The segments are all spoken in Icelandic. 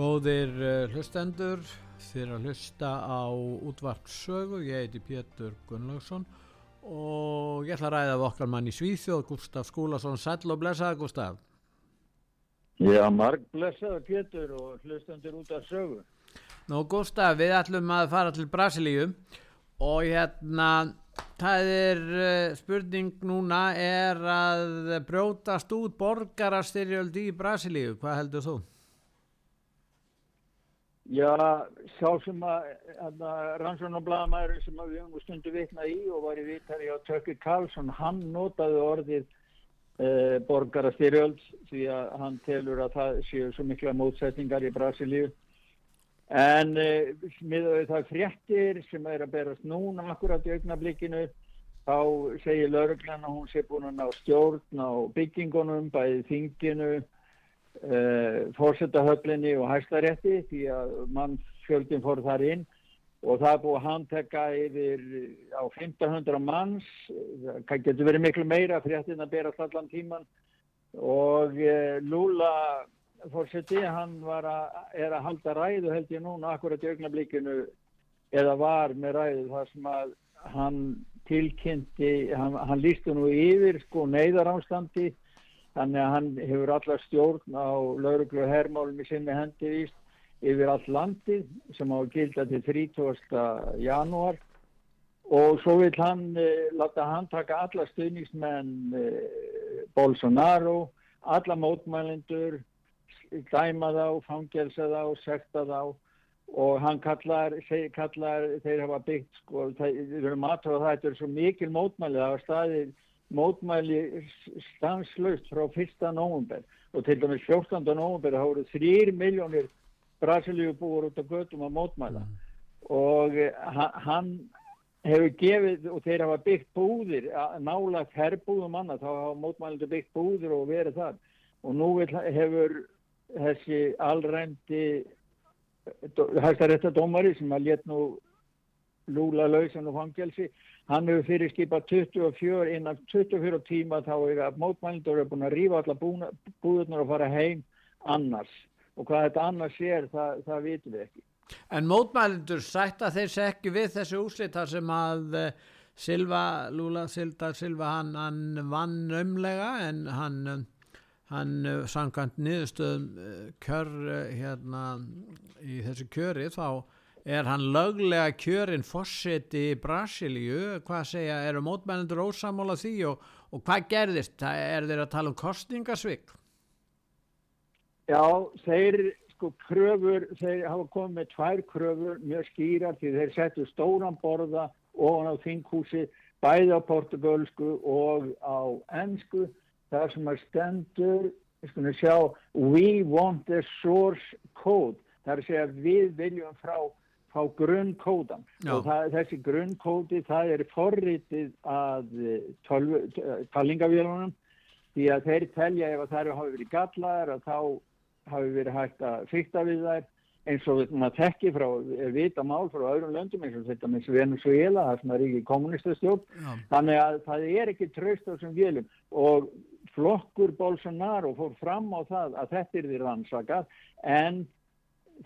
Góðir uh, hlustendur, þér að hlusta á útvarpsögu, ég heiti Pétur Gunnlaugsson og ég ætla að ræða af okkar mann í Svíþjóð, Gustaf Skúlason, sæl og blessaði Gustaf. Já, marg blessaði Pétur og hlustendur út af sögu. Nú Gustaf, við ætlum að fara til Brasilíu og hérna, það er uh, spurning núna er að brjótast út borgarastyrjöld í Brasilíu, hvað heldur þú? Já, sá sem að, að rannsónablaðamæður sem við höfum stundu vitna í og var í vittari á Tökki Karlsson, hann notaði orðið eh, borgarastyrjöld því að hann telur að það séu svo mikla mótsetningar í Brasilíu. En eh, miðað það fréttir sem er að berast núna akkurat í augnablikkinu, þá segir lauruglan að hún sé búin að ná stjórn á byggingunum, bæðið þinginu, fórsetahöflinni og hæstarétti því að mannsfjöldin fór þar inn. Og það er búið að handtekka yfir á 1500 manns, það getur verið miklu meira fréttin að bera allan tíman og uh, Lula fórseti hann að, er að halda ræðu held ég núna akkurat í augnablíkinu eða var með ræðu þar sem að hann tilkynnti, hann, hann lístu nú yfir sko neyðarástandi þannig að hann hefur allar stjórn á lauruglu og hermálum í sinni hendi víst yfir all landið sem á að gilda til 30. janúar og svo vil hann eh, láta hann taka alla stuðningsmenn eh, Bolsonaro, alla mótmælendur, dæma þá, fangelsa þá, sekta þá og hann kallar, seg, kallar þeir hafa byggt sko, þeir, eru matur og það er svo mikil mótmæli, það var staðið mótmæli stanslust frá 1. november og til dæmis 14. november þá voru 3 miljónir Brasilíu búur út á göttum að mótmæla mm. og eh, hann hefur gefið og þeir hafa byggt búðir nála ferbúðum manna þá hafa mótmælindu byggt búðir og verið þar og nú hefur þessi allrændi hægstaréttadómari sem að let nú Lula lausan og fangelsi hann hefur fyrir skipað 24 innan 24 tíma þá er að mótmælindur er búin að rífa alla búðunar og fara heim annars. Og hvað þetta annars er það, það vitum við ekki. En mótmælindur sætta þeir sér ekki við þessu úslita sem að uh, Silva, Lula Silda Silva hann, hann vann umlega en hann hann uh, sangant niðurstöðum kjör hérna í þessu kjöri þá er hann löglega kjörinn fórseti í Brasilíu? Hvað segja, eru mótmælindur ósamála því og, og hvað gerðist? Er þeir að tala um kostningasvík Já, þeir sko kröfur, þeir hafa komið með tvær kröfur mjög skýrar því þeir setju stóran borða ofan á þinghúsi bæði á portugalsku og á ennsku þar sem að stendur sko, sjá, we want the source code það er að segja við viljum frá, frá grunnkódan. Og það, þessi grunnkódi það er forritið að talingavélunum því að þeir telja ef það eru hafið verið gallaðar að þá hafi verið hægt að fyrta við þær. Eins og maður tekki frá vita mál frá öðrum löndum eins og þetta með Venezuela það sem er ekki kommunistastjórn þannig að það er ekki tröst á þessum vélum. Og flokkur Bolsonaro fór fram á það að þetta er því rannsakað en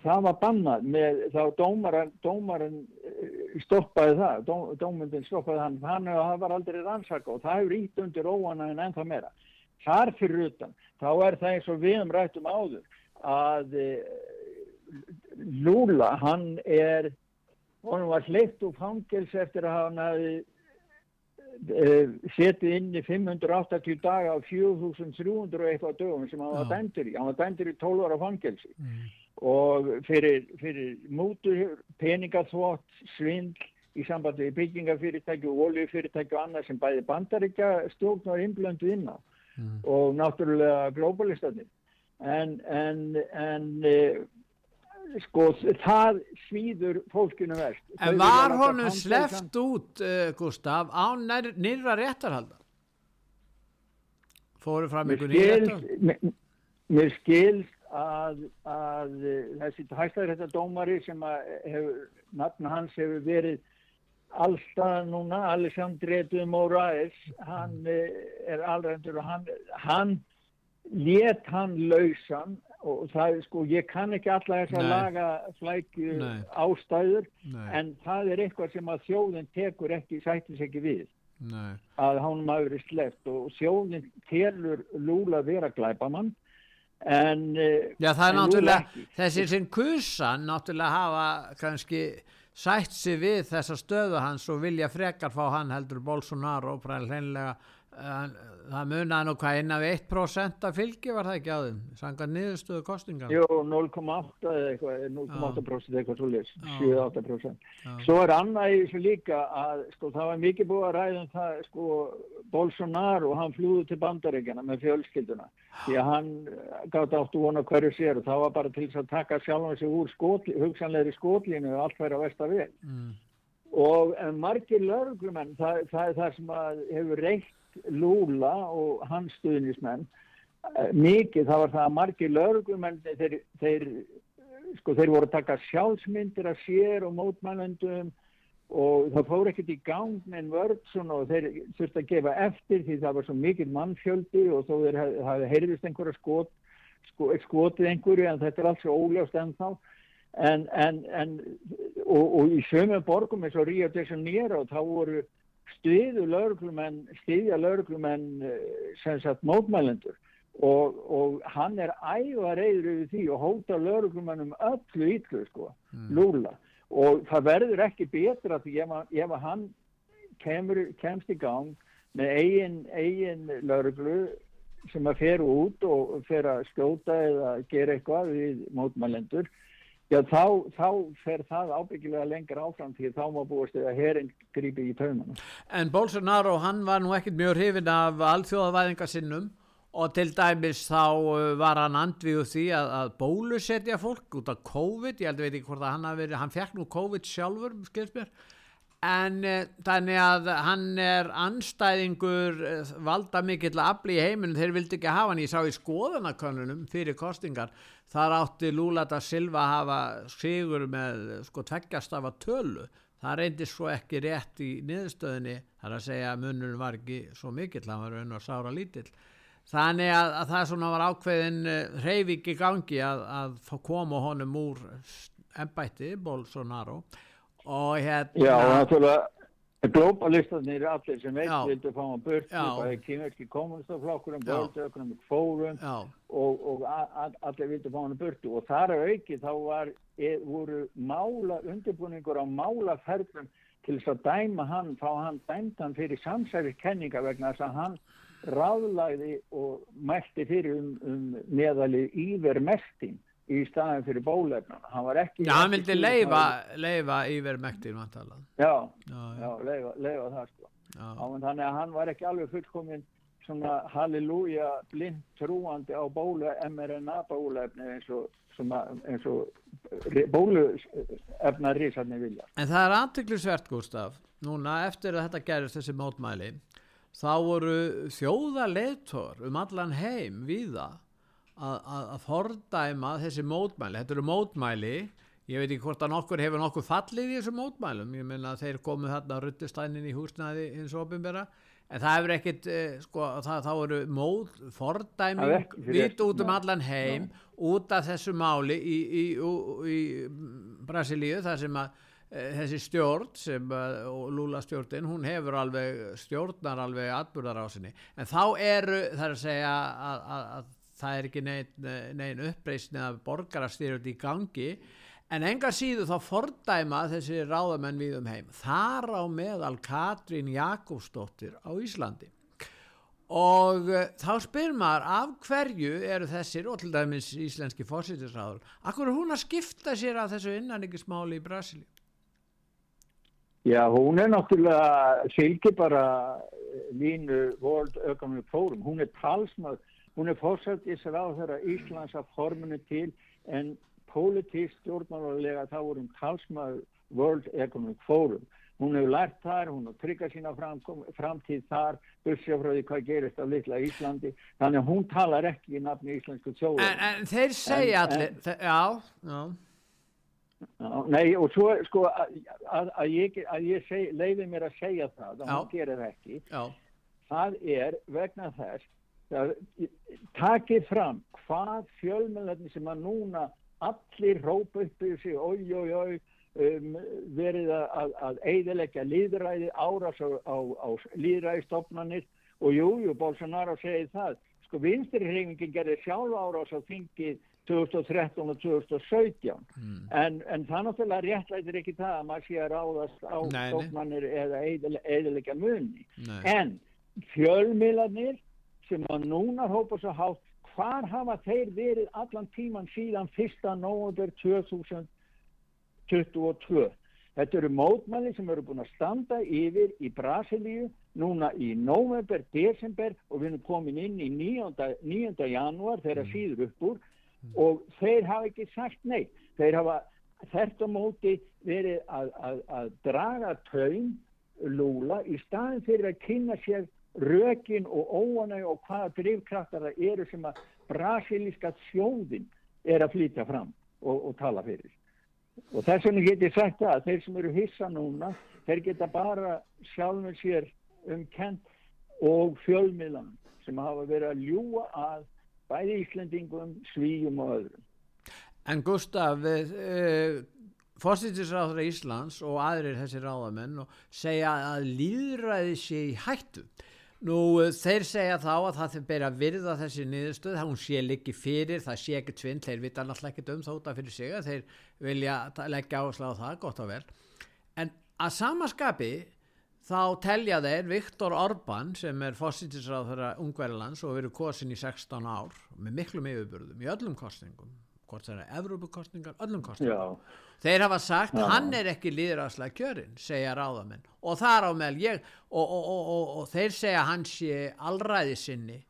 það var bannað með þá dómaran, dómaran eh, stoppaði það, dó, dómundin stoppaði hann, hann það var aldrei rannsakað og það hefur ít undir óana en ennþá meira. Þar fyrir utan, þá er það eins og við um rættum áður að e, Lula, hann er hann var hlitt úr fangils eftir að hann hafi setið inn í 580 daga á 4300 og eitthvað dögum sem hann var dændur í. Hann var dændur í 12 ára fangilsi mm. Og fyrir, fyrir mútur, peningaþvott svindl í sambandi við byggingafyrirtæki og oljufyrirtæki og annað sem bæði bandaríkja stjórn var innblöndu inn á mm. og náttúrulega globalistatnir en, en, en e, sko það svíður fólkinu verst. En var honum sleft út, uh, Gustaf, á nýra réttarhaldar? Fóru fram ykkur nýra réttarhaldar? Mér skilst að, að þessi hægstæðrættadómari sem hefur, nafn hans hefur verið allstað núna, Alessandri Edu Moraes, hann eh, er alveg og hann, hann let hann lausan og það er sko, ég kann ekki alla þess að laga flækju ástæður Nei. en það er eitthvað sem að þjóðin tekur ekki, sættis ekki við. Nei. að hann maður er sleft og þjóðin telur lúla vera glæpamann en eh, Já það er náttúrulega, þessi sem kursan náttúrulega hafa kannski sætt sig við þessa stöðu hans og vilja frekar fá hann heldur Bolsonaro og hreinlega það munaði nú hvað inn af 1% af fylgi var það ekki þeim sanga niðurstöðu kostinga Jú, 0,8 eða eitthvað 0,8% eitthvað svo lis 7-8% Svo er annað í þessu líka að sko það var mikið búið að ræða um það sko Bolsonaro hann flúði til bandaríkjana með fjölskylduna. Því að hann gátt áttu vona hverju sér og það var bara til að taka sjálf sig úr skotli, hugsanleiri skotlinu og allt færi á vestavél mm. Og margir lauruglumenn það, það er það sem hefur reykt Lula og hans stuðnismenn eh, mikið, það var það að margir lögum þeir, þeir, sko, þeir voru að taka sjálfsmyndir af sér og mótmælendum og það fór ekkert í gang með en vörð og þeir þurfti að gefa eftir því það var svo mikið mannfjöldi og þó þeir hafi heyrðist einhverja skot, sko, skotið einhverju en þetta er alls óljóst ennþá en, en, en og, og í sömu borgum eins og Río de Janeiro þá voru stiðu lauruglumenn, stiðja lauruglumenn eh, sem sagt mótmælendur og, og hann er æfa reyður yfir því og hóta lauruglumennum öllu ítlu sko, mm. lúla og það verður ekki betra því ef, ef hann kemur, kemst í gang með eigin, eigin lauruglu sem að fer út og fer að skjóta eða gera eitthvað við mótmælendur Já, þá, þá fer það ábyggilega lengur áfram því þá má búast eða herin grípi í taunum. En Bolsonaro, hann var nú ekkit mjög hrifin af alþjóðavæðingarsinnum og til dæmis þá uh, var hann andviðu því að, að bólusetja fólk út af COVID, ég held að veit ekki hvort að hann hafi verið, hann fekk nú COVID sjálfur, skilst mér, en uh, þannig að hann er anstæðingur uh, valda mikill afli í heiminu, þeir vildi ekki hafa hann, ég sá í skoðanakönnunum fyrir kostingar, þar átti Lula da Silva að hafa sigur með sko tveggjastafa tölu. Það reyndi svo ekki rétt í niðurstöðinni þar að segja að munurinn var ekki svo mikill, hann var raun og sára lítill. Þannig að, að það svona var ákveðin hreyfing í gangi að, að koma honum úr ennbætti Bolsonaro og hérna Já, náttúrulega globalistarnir er allir sem veit vildu fá hann burt bæði kynverki kommunistaflokkurum börnökunum, fórum og, og allir vildu fá hann burt og þar er auki þá var, er, voru mála undirbúningur á málaferðlum til þess að dæma hann, fá hann dæmtan fyrir samsæðiskenninga vegna þess að hann ráðlæði og mælti fyrir um, um meðali ívermertin í staðin fyrir bólefnum hann var ekki já, hann vildi leifa, leifa yfir mektir já, já, já. leifa, leifa það sko. þannig að hann var ekki alveg fullkominn svona halleluja blind trúandi á bólu mRNA bólefni eins og, eins og bóluefna risarni vilja. En það er aðtöklusvert Gustaf núna eftir að þetta gerist þessi mótmæli þá voru þjóða leitor um allan heim við það að fordæma þessi mótmæli. Þetta eru mótmæli. Ég veit ekki hvort að nokkur hefur nokkur fallið í þessu mótmælum. Ég menna að þeir komu þarna á ruttistænin í húsnaði hins ofinbera en það hefur ekkit eh, sko, það, þá eru mót, fordæming vitt út um allan heim no. út af þessu máli í, í, í, í Brasilíu þar sem að e, þessi stjórn sem að, Lula stjórnin hún hefur alveg stjórnar alveg atbúrðar á sinni en þá eru það að segja að, að, að það er ekki neinn nein uppreysni af borgarastyrjöldi í gangi en enga síðu þá fordæma þessi ráðamenn við um heim. Þar á meðal Katrín Jakobsdóttir á Íslandi. Og uh, þá spyr maður af hverju eru þessir og til dæmis íslenski fórsýtisráður akkur hún að skipta sér af þessu innanrikismáli í Brasilíu? Já, hún er náttúrulega fylgir bara línu World Economic Forum, hún er talsmað Hún er fórsættisráð þeirra Íslands að forminu til en politísk stjórnmálulega þá vorum talsmaður World Economic Forum. Hún hefur lært þar, hún har tryggað sína framtíð þar, bussja frá því hvað gerist á litla Íslandi. Þannig að hún talar ekki í nafni íslensku sjóður. En, en þeir segja allir, já, já. Já, nei og svo sko að, að, að ég, ég seg, leiði mér að segja það, að hún gerir ekki, já. það er vegna þess takið fram hvað fjölmjölarnir sem að núna allir rópa upp í sig oi, oi, oi um, verið að, að eidilegja líðræði árás á, á, á líðræðistofnanir og jújú, jú, Bolsonaro segið það. Sko vinstirhefingin gerði sjálf árás á þingið 2013 og 2017 mm. en, en það náttúrulega réttlætir ekki það að maður sé að ráðast á stofnanir eða eidilegja munni Nei. en fjölmjölarnir sem að núna hópa svo hátt hvar hafa þeir verið allan tíman síðan 1. november 2022 þetta eru mótmæli sem eru búin að standa yfir í Brasilíu núna í november, desember og við erum komin inn í 9. 9. januar þegar mm. síður upp úr mm. og þeir hafa ekki sagt nei þeir hafa þetta móti verið að, að, að draga taun lúla í staðin fyrir að kynna sér rökin og óanæg og hvaða drivkraftar það eru sem að brasilíska sjóðin er að flytja fram og, og tala fyrir. Og þess vegna get ég sagt að þeir sem eru hissa núna, þeir geta bara sjálfur sér um kent og fjölmiðlan sem hafa verið að ljúa að bæði Íslandingum, svíjum og öðrum. En Gustaf, eh, fórsýttisráður Íslands og aðrir þessi ráðamenn og segja að líðræði sé í hættu. Nú þeir segja þá að það þeir bera virða þessi niðurstöð, það hún sé líki fyrir, það sé ekki tvinn, þeir vita náttúrulega ekki um þóta fyrir sig að þeir vilja leggja áherslu á það, gott og vel. En að samaskapi þá telja þeir Viktor Orbán sem er fósittisráð þeirra Ungverðlands og verið kosin í 16 ár með miklum yfirbörðum í öllum kostningum hvort það er Evrópukostningar, öllum kostningar Já. þeir hafa sagt, Já. hann er ekki líðræðslega kjörinn, segja ráðamenn. Og þar á meðal ég og, og, og, og þeir segja hans sé allræði sinni.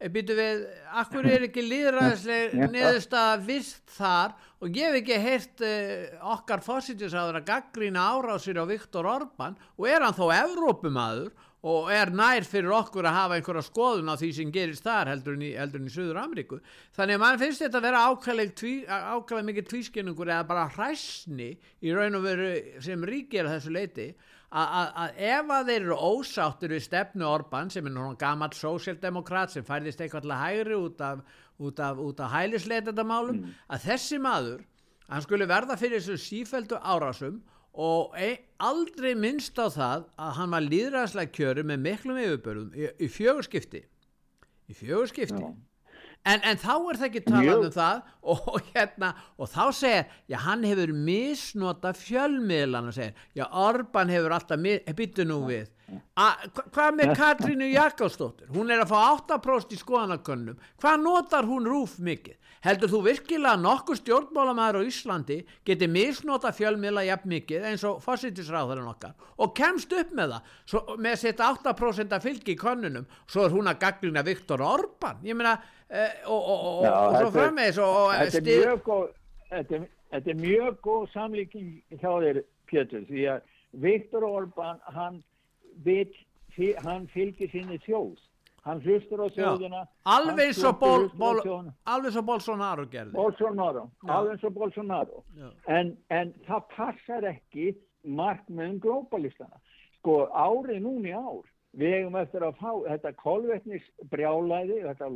Eh, býtu við, akkur er ekki líðræðslega neðurstaða vist þar? Og ég hef ekki heyrt uh, okkar fósitisáður að gaggrína árásir á Viktor Orbán og er hann þó Evrópumadur og er nær fyrir okkur að hafa einhverja skoðun á því sem gerist þar heldur en í, heldur en í Suður Ameríku þannig að mann finnst þetta að vera ákvæmlega mikið tvískinningur eða bara hræsni í raun og veru sem ríkir að þessu leiti að ef að þeir eru ósáttur við stefnu Orban sem er náttúrulega gammal sósjaldemokrat sem færðist eitthvað hægri út af, út af, út af hælisleitendamálum mm. að þessi maður hann skulle verða fyrir þessu sífældu árásum og ein, aldrei minnst á það að hann var líðræðslega kjöru með miklum yfirbörðum í, í fjögurskipti í fjögurskipti. En, en þá er það ekki talað um það. Og, og, hérna, og þá segir, já hann hefur misnota fjölmiðlan og segir, já Orban hefur alltaf, byttu nú við, hvað með Katrínu Jakobsdóttir, hún er að fá 8% í skoðanakönnum, hvað notar hún rúf mikið? Heldur þú virkilega að nokkur stjórnmálamæður á Íslandi geti misnota fjölmiðla jafn mikið eins og fósittisráðurinn okkar? Og kemst upp með það svo, með sitt 8% að fylgi í könnunum, svo er hún að gaglina Viktor Orban, ég meina, uh, og, og, og, Já, og svo frammeðis og þetta er mjög góð þetta, þetta er mjög góð samlíking hjá þér Pjötur því að Viktor Orban hann, vit, hann fylgir sinni þjóðs hann hlustur á þjóðina alveg alveg svo Bolsonaro gerði. Bolsonaro, alveg svo Bolsonaro. En, en það passar ekki markmiðum globalistana sko árið núni ár við hefum eftir að fá þetta kolvetnisbrjálæði þetta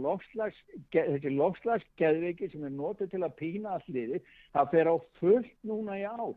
lofslagsgeðviki sem er notið til að pína alliði það fer á fullt núna í ár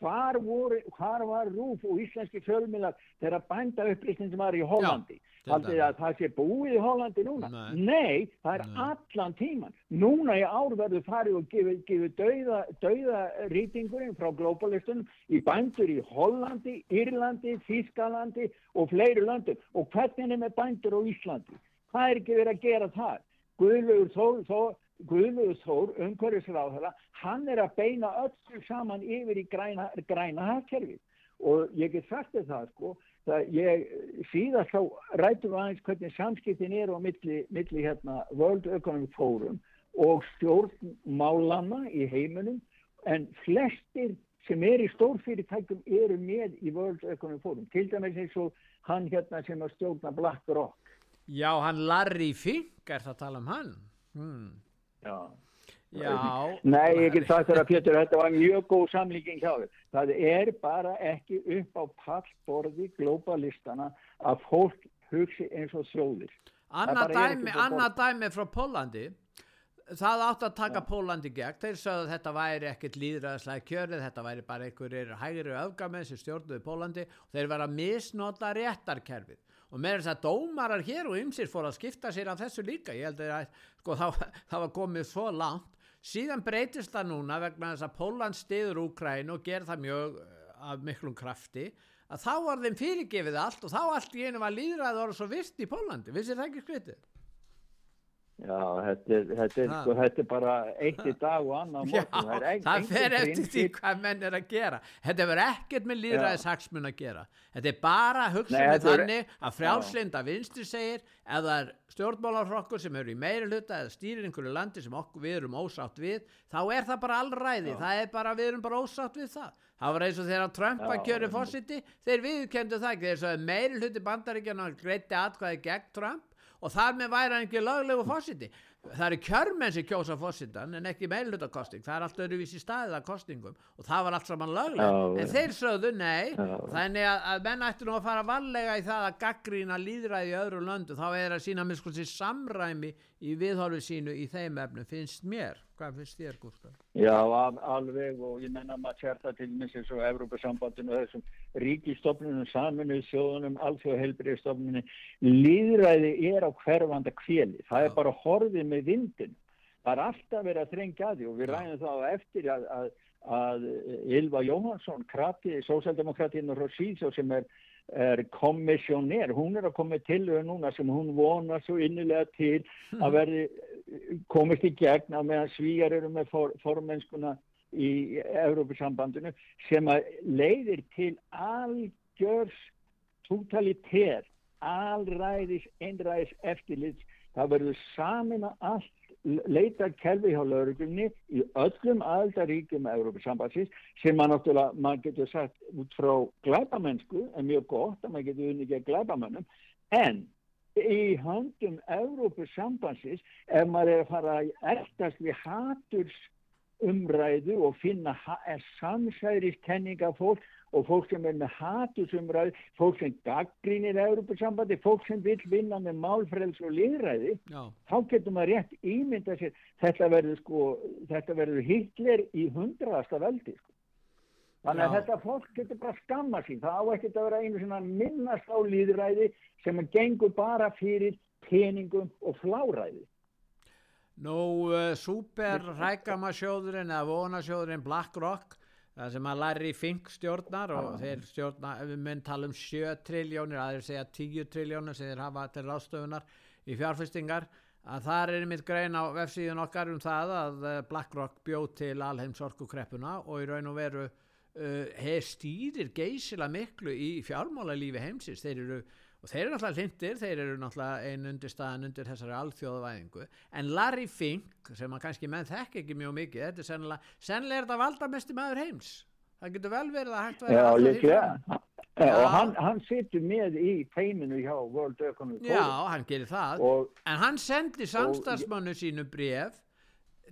hvar, voru, hvar var Rúf og íslenski fjölmiðlar þegar bænda upplýsning sem var í Hollandi? aldrei að það sé búið í Hollandi núna? Nei, Nei það er Nei. allan tíman núna í ár verður farið og gefið gefi dauða, dauða rýtingurinn frá globalistunum í bændur í Hollandi, Írlandi, Þískalandi og fleiri löndum. Og hvernig er með bændur á Íslandi? Hvað er ekki verið að gera það Guðlugur þó, þó Guðluður Þór, umhverfisráðara, hann er að beina öllu saman yfir í græna, græna hafkerfi og ég get sagt þetta sko, það ég síðast þá rætum aðeins hvernig samskiptin er á milli, milli hérna World Economic Forum og stjórnmálanna í heiminum en flestir sem er í stórfyrirtækum eru með í World Economic Forum, til dæmis eins og hann hérna sem að stjórna BlackRock. Já, hann Larry Fink er það að tala um hann. Hmm. Já. Já. Nei, ég get sagt þér að Pétur, þetta var mjög góð samlíking hjá þér. Það er bara ekki upp á pallborði globalistana að fólk hugsi eins og þjóðir. Anna dæmi, Anna dæmi frá Pólandi, það átt að taka ja. Pólandi gegn. Þeir sagðu að þetta væri ekkert líðræðslega kjörið, þetta væri bara einhverjir hægri öfgamið sem stjórnuði Pólandi og þeir var að misnota réttarkerfið og með þess að dómarar hér og ymsir fór að skipta sér af þessu líka ég held að sko, það, það var komið svo langt síðan breytist það núna vegna þess að Póland stiður Úkræn og ger það mjög eh, af miklum krafti að þá var þeim fyrirgefið allt og þá allt í einu var líðræði orð svo vist í Pólandi, vissir það ekki skritið? Já, þetta, þetta, er, sko, þetta er bara eitt í dag og annar morgun. Já, ein, það fer eftir því hvað menn er að gera. Þetta verður ekkert með líðræðishagsmun að gera. Þetta er bara hugsunni þannig að frjálslinda vinstri segir eða stjórnmálarfrokkur sem eru í meiri hluta eða stýrir einhverju landi sem okkur við erum ósátt við, þá er það bara allræði. Já. Það er bara, við erum bara ósátt við það. Það var eins og þegar Trump var kjörið fórsiti, þeir viðkendu það ekki. Þeir svo meiri hluti bandaríkjana greitti atkvæði gegn Trump og þar með væri hann ekki löglegu fósiti það eru kjörmenn sem kjósa fósitan en ekki meilhutakosting, það er allt öruvísi staðið að kostingum og það var allt saman lögleg en ja. þeir sögðu nei. Já, þannig að, að menn ættu nú að fara vallega í það að gaggrína líðræði í öðru löndu þá er að sína með samræmi í viðhóru sínu í þeim efnum finnst mér Hvað finnst þér Gustaf? Já, alveg og ég menna maður kjarta til eins og Evrópa-sambandinu og þessum ríkistofnunum, saminuð sjóðunum, alþjóðhelbriðstofnunum líðræði er á hverfanda kveli það er bara horfið með vindin það er alltaf verið að þrengja að því og við ræðum þá eftir að, að, að Ylva Jóhansson krati, sósaldemokratinn og Rosíso sem er er kommissioner, hún er að koma til núna sem hún vonar svo innilega til að verði komist í gegn að meðan svíjar eru með for, formennskuna í Európa-sambandinu sem að leiðir til algjörs totaliter alræðis, einræðis eftirlits. Það verður samin að allt leita kerfi hjá lauruglunni í öllum aðaldaríkjum Európa-sambansins sem maður náttúrulega, maður getur sagt út frá glæbamennsku, en mjög gott að maður getur unni ekki glæbamennum, en í höndum Európa-sambansins ef maður er að fara að eldast við haturs umræðu og finna samsæðist kenninga fólk og fólk sem er með hatusumræðu, fólk sem gaggrínir Európa-sambandi, fólk sem vil vinna með málfræðs og liðræði, Já. þá getur maður rétt ímynda sér, þetta verður sko, þetta verður Hitler í hundraðasta veldi sko. Þannig að Já. þetta fólk getur bara skamma sín, það á ekkert að vera einu svona minnast á liðræði sem gengur bara fyrir peningum og fláræði. Nú, uh, superrækamasjóðurinn eða vonasjóðurinn BlackRock það sem að Larry Fink stjórnar og ah. þeir stjórnar, ef við mun tala um 7 triljónir, aðeins segja 10 triljónir sem þeir hafa til rástöfunar í fjárfestingar, að það er einmitt grein á vefsíðun okkar um það að eh, BlackRock bjóð til alheims orkukreppuna og í raun og veru uh, stýrir geysila miklu í fjármála lífi heimsins, þeir eru og þeir eru náttúrulega hlindir, þeir eru náttúrulega einn undir staðan undir þessari alþjóðavæðingu. En Larry Fink, sem að kannski menn þekk ekki mjög mikið, þetta er sennilega sennilega er þetta valdamesti maður heims. Það getur vel verið að hægt væri Já, líklega. og hann, hann situr með í teiminu hjá World Economic Forum. Já, hann gerir það. Og, en hann sendi samstagsmannu sínu bref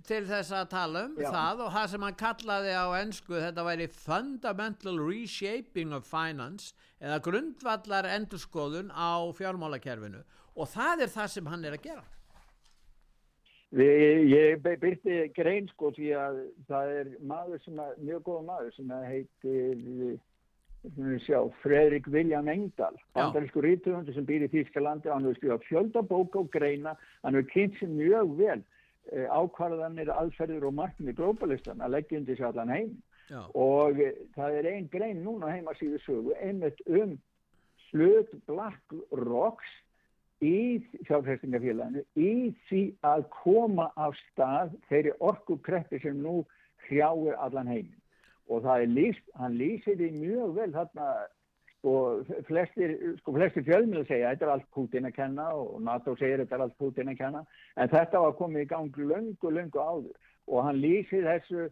til þess að tala um Já. það og það sem hann kallaði á ennsku þetta væri Fundamental Reshaping of Finance eða grundvallar endurskoðun á fjármálakerfinu. Og það er það sem hann er að gera. Við, Ég byrti grein sko því að það er maður sem er mjög góð maður sem heitir Sjá, Fredrik William Engdahl bandarísku rítuðundur sem býr í Þýskalandi hann hefur skrifað fjöldabók og greina. Hann hefur kynnt sér mjög vel ákvarðanir, aðferðir og markmið globalistan að leggja undir sér allan heim Já. og eh, það er einn grein núna heima síðu sögu einmitt um hlut Black Rocks í fjárfæstingafélaginu í því að koma af stað þeirri orkukreppi sem nú hrjáir allan heimin og það er líst, hann lýsir því mjög vel þarna og flestir, sko, flestir fjölmjölu segja þetta er allt Putin að kenna og NATO segir þetta er allt Putin að kenna. En þetta var komið í gang löngu, löngu áður. Og hann lýsir þessu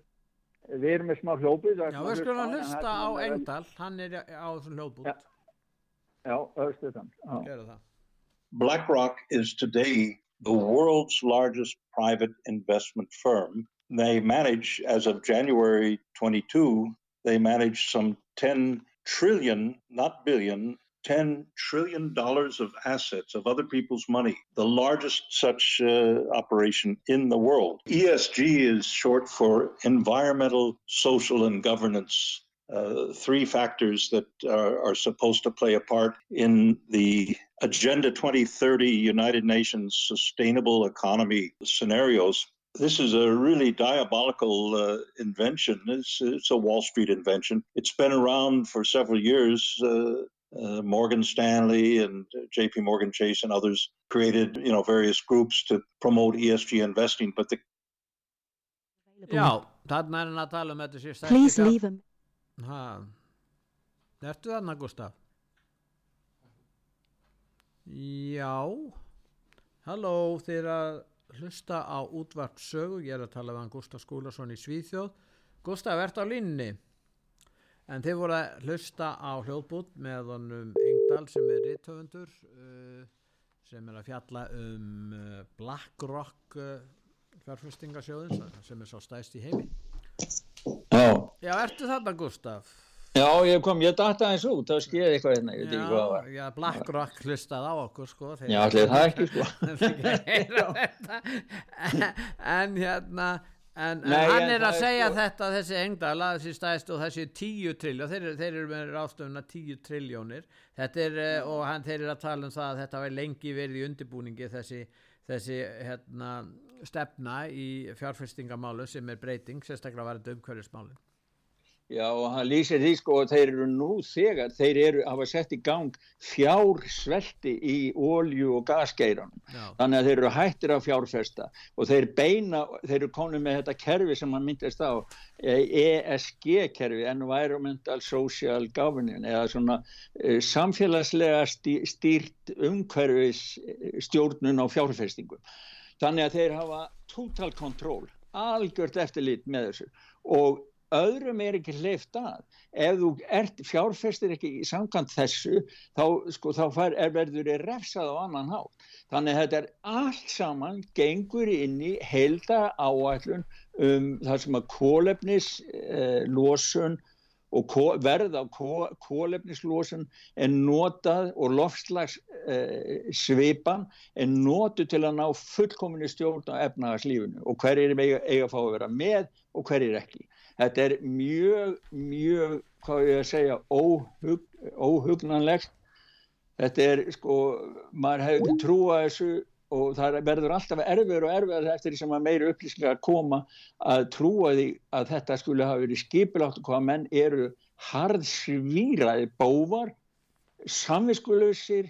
við erum með smá hljópið Já, við skulum að hlusta á Engdahl hann er á þessum hljóput Já, já. Östu þann BlackRock is today the world's largest private investment firm. They manage as of January 22 they manage some 10 trillion, not billion, $10 trillion of assets of other people's money, the largest such uh, operation in the world. ESG is short for environmental, social, and governance. Uh, three factors that are, are supposed to play a part in the Agenda 2030 United Nations Sustainable Economy scenarios this is a really diabolical uh, invention. It's, it's, a Wall Street invention. It's been around for several years. Uh, uh, Morgan Stanley and J.P. Morgan Chase and others created, you know, various groups to promote ESG investing. But the Já, þarna er hann að tala um þetta sér stæðið. Please leave him. Ha, ertu þarna, Gustaf? Já, halló, þeir að hlusta á útvart sögu, ég er að tala um Gustaf Skúlason í Svíþjóð. Gustaf, ert á línni en þið voru að hlusta á hljóðbút með honum Engdahl sem er rittöfundur uh, sem er að fjalla um uh, BlackRock uh, fjárfestingasjóðin sem er svo stæst í heimi. Já, Já ertu þarna Gustaf? Já, ég kom, ég dætti aðeins út, þá skeiði eitthvað hérna, ég veit ekki hvað það var. Já, BlackRock hlustað á okkur, sko. Já, allir það ekki, sko. en hérna, en, Nei, en hann er að segja sko... þetta, þessi engdala, þessi stæðst og þessi tíu triljón, þeir, þeir eru með ráðstöfuna tíu triljónir, þetta er, mm. og hann, þeir eru að tala um það að þetta var lengi verið í undirbúningi, þessi, þessi, hérna, stefna í fjárfestingamálu sem er breyting, sérstaklega var þetta umhverjusmálinn. Já og hann lýsir því sko að þeir eru nú þegar, þeir eru að hafa sett í gang fjársvelti í ólju og gasgeiranum. Þannig að þeir eru hættir að fjárfesta og þeir beina, þeir eru konið með þetta kerfi sem hann myndist á, ESG kerfi, Environmental Social Governance eða svona e, samfélagslega stýrt umhverfis stjórnun á fjárfestingum. þannig að þeir hafa total control algjört eftirlit með þessu og öðrum er ekki hleyft að ef þú ert, fjárfestir ekki í samkant þessu þá, sko, þá fær, er verður þér refsað á annan hátt þannig þetta er allt saman gengur inn í heilda áætlun um það sem að kólefnis eh, og verð á kólefnislósun er notað og lofslags eh, svipan er notið til að ná fullkominu stjórn á efnagslífunu og hver er eiga að fá að vera með og hver er ekki. Þetta er mjög, mjög, hvað ég að segja, óhug, óhugnanlegt. Þetta er, sko, maður hefur trúað þessu og það verður alltaf erfiður og erfiður eftir því sem að meiri upplýsingar koma að trúa því að þetta skulle hafa verið skipilátt og hvaða menn eru harðsvíraði bóvar, samviskuleysir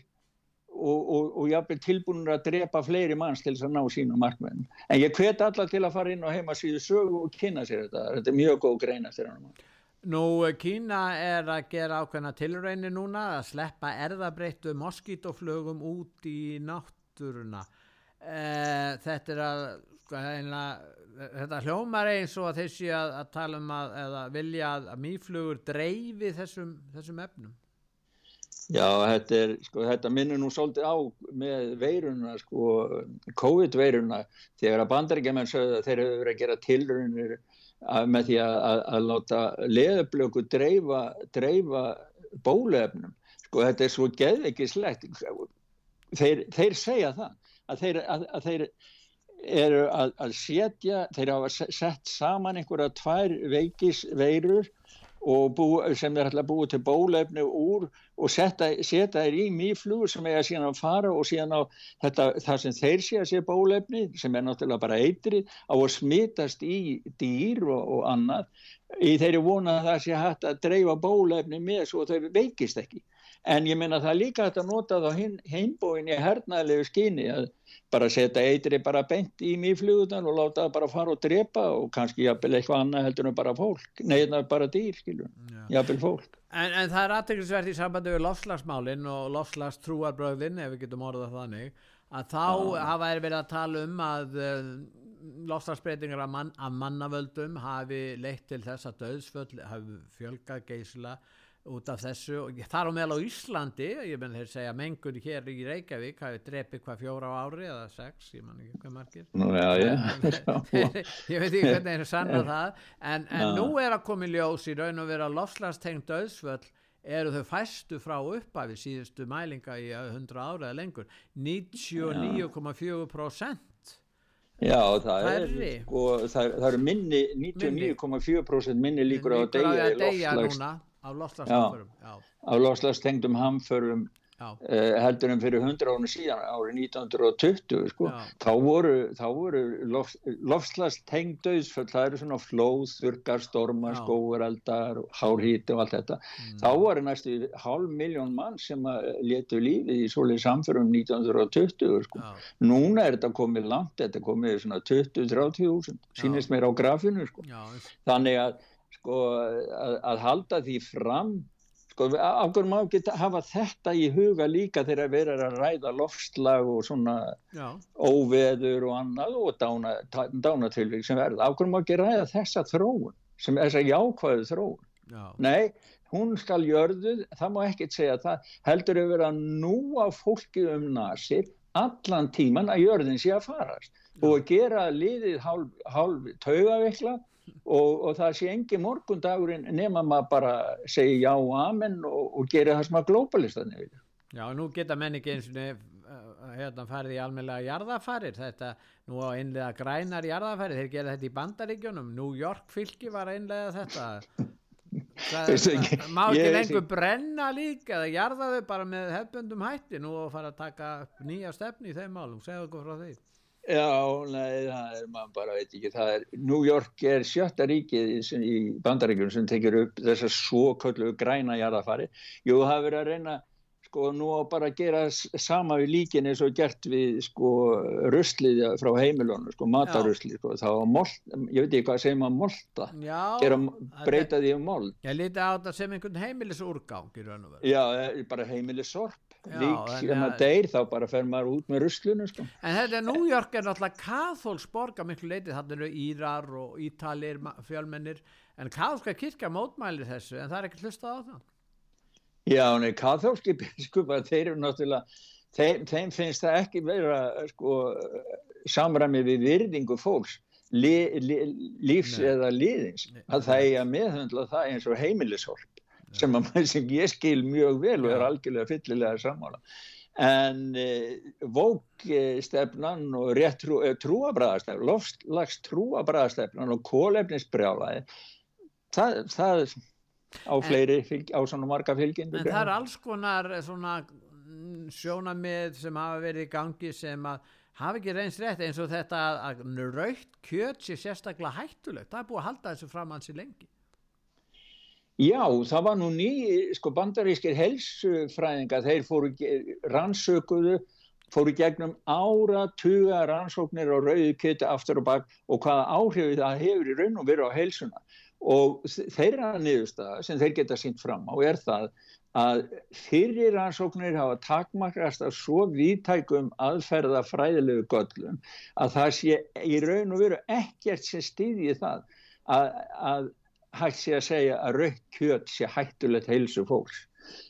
og, og, og jáfnveg tilbúinur að drepa fleiri manns til þess að ná sínu markmenn. En ég hvet alla til að fara inn og heima síðu sögu og kynna sér þetta. Þetta er mjög góð greina eftir hann. Nú, Kína er að gera ákveðna tilröðinni núna að sleppa erðabreittu moskítoflögum út í nátt náttúruna e, þetta er að sko, einlega, þetta hljómar eins og að þessi að, að tala um að eða vilja að, að mýflugur dreifi þessum, þessum efnum Já, þetta, er, sko, þetta minnur nú svolítið á með veiruna, sko, COVID-veiruna, þegar að bandaríkjaman sögðu að þeir eru verið að gera tilrunir með því að, að láta leðublöku dreifa, dreifa bólefnum. Sko, þetta er svo geðvikislegt þeir, þeir segja það að þeir, að, að þeir eru að, að setja, þeir hafa sett saman einhverja tvær veikisveirur bú, sem er alltaf búið til bólefni úr og setja, þeir í mýflugur sem eiga síðan að fara og síðan á þetta, það sem þeir sé að sé bólefni sem er náttúrulega bara eitri á að smitast í dýr og, og annað. Í þeirri vona að það sé hægt að dreifa bólefni með svo þau veikist ekki en ég minna það líka að nota þá heimbóin í hernaðilegu skyni að bara setja eitri bara bent í mýflugutan og láta það bara fara og drepa og kannski jafnvel eitthvað annað heldur en bara fólk. Neina bara dýr, skilur, jafnvel fólk. En, en það er aðtækksvert í sambandi við lofslagsmálinn og lofslagstrúarbröðin ef við getum orðað þannig að þá ah. hafa er verið að tala um að uh, lofslagsbreytingar af, mann, af mannavöldum hafi leitt til þess að döðsföll hafi fjölgað geysla út af þessu. Og þar á meðal á Íslandi ég menn þeir segja mengur hér í Reykjavík hafi drepið hvað fjóra á ári eða sex, ég man ekki hvað margir. Nú, já, já. ég veit ekki hvernig þeir sanna það. En, en nú er að koma í ljós í raun og vera lofslagstengt döðsvöld eru þau fæstu frá upphafi síðustu mælinga í 100 ára eða lengur. 99,4% Já, það er, sko, það, það er minni 99,4% minni líkur á að deyja í lofslags Af lofslagstengdum hamförum uh, heldur en fyrir 100 árið síðan árið 1920 sko. þá voru, voru lof, lofslagstengd döðsföll það eru svona flóð, þurkar, stormar skóvereldar, hárhíti og allt þetta. Mm. þá voru næstu hálf miljón mann sem letu lífið í svolítið samförum 1920 sko. núna er þetta komið langt þetta komið svona 20-30 úrsend sínist mér á grafinu sko. þannig að sko, að, að halda því fram sko, af hverju má ekki hafa þetta í huga líka þegar við erum að ræða loftslag og svona Já. óveður og annað og dána, dánatilvík sem verða, af hverju má ekki ræða þessa þróun, sem er þess að jákvæðu þróun Já. nei, hún skal jörðuð, það má ekkert segja það heldur við vera nú á fólki um nasir allan tíman að jörðin sé að farast Já. og að gera liðið hálf, hálf taugavikla og, og það sé engi morgundagurinn nema maður bara segja já og amen og, og gera það sem að glópalistan er Já, nú geta menn ekki eins og uh, hérna farið í almeinlega jarðafarir þetta, nú á einlega grænar jarðafarir, þeir gera þetta í bandaríkjunum. New York fylki var einlega þetta. Það, það má ekki lengur brenna líka eða jarðaðu bara með hefbundum hætti. Nú og fara að taka nýja stefni í þeim málum, segja okkur frá því Já, nei, það er, maður bara veit ekki, það er, New York er sjötta ríkið í, bandaríkjum sem tekir upp þessar svo köllu græna jarðafari. Jú, það hefur verið að reyna, sko, nú að bara gera sama við líkin eins og gert við, sko, ruslið frá heimilónu, sko, mataruslið, sko, þá mold, ég veit ekki hvað segir maður molda, gera, breyta því um mold. Ég líti á þetta sem einhvern heimilisurgang í raun og veru. Já, bara heimilisorp lík sem að deyr þá bara fer maður út með ruslunum sko. En þetta er New York er náttúrulega kathólsborg að miklu leiti, þannig eru Írar og Ítalir fjölmennir en kathólska kirkja mótmælir þessu en það er ekki hlustað á það Já, nei, kathólski biskupar þeir eru náttúrulega þeim, þeim finnst það ekki vera sko, samræmi við virðingu fólks li, li, lífs nei. eða liðins nei. að það er að meðhundla það eins og heimilisorg sem, sem ég skil mjög vel og er algjörlega fyllilega sammála. En eh, vókstefnan og rétt trú, eh, trúabræðastefnan lofslags trúabræðastefnan og kólefnisbrjálaði það, það á fleiri fylg, á svona marga fylgin en það er alls konar eh, svona mm, sjónamið sem hafa verið í gangi sem að hafa ekki reynst rétt eins og þetta að raukt kjöt sé sérstaklega hættulegt. Það er búið að halda þessu fram hansi lengi Já, það var nú ný, sko bandarískir helsufræðinga, þeir fóru rannsökuðu, fóru gegnum áratuga rannsóknir á rauðu kjötu aftur og bakk og hvaða áhrifu það hefur í raun og veru á helsuna. Og þeirra niðurstaða sem þeir geta sínt fram á er það að fyrir rannsóknir hafa takmarkast að svo viðtækum aðferða fræðilegu göllum að það sé í raun og veru ekkert sem stýði það að, að hægt sé að segja að raukt kjöt sé hættulegt heilsu fólks.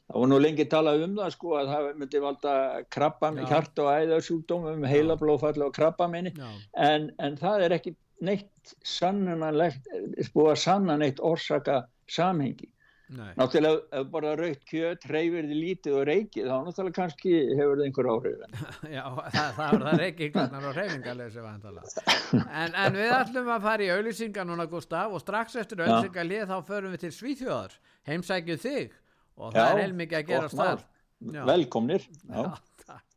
Það var nú lengi talað um það sko að það myndi valda krabba, hjart og æðarsjúkdómum, heilablófall og krabba minni en, en það er ekki neitt sannanlegt, búið að sanna neitt orsaka samhengi. Nei. Náttúrulega ef bara raukt kjöt reyfir þið lítið og reykið þá náttúrulega kannski hefur það einhver áhrif. Já, það, það er það reykinglarnar og reyfingarleysi en, en við ætlum að fara í auðlýsingar núna Gustaf og strax eftir auðlýsingarlið þá förum við til Svíþjóðar. Heimsækju þig. Og það Já, er heilmikið að gera starf Velkomnir. Já, takk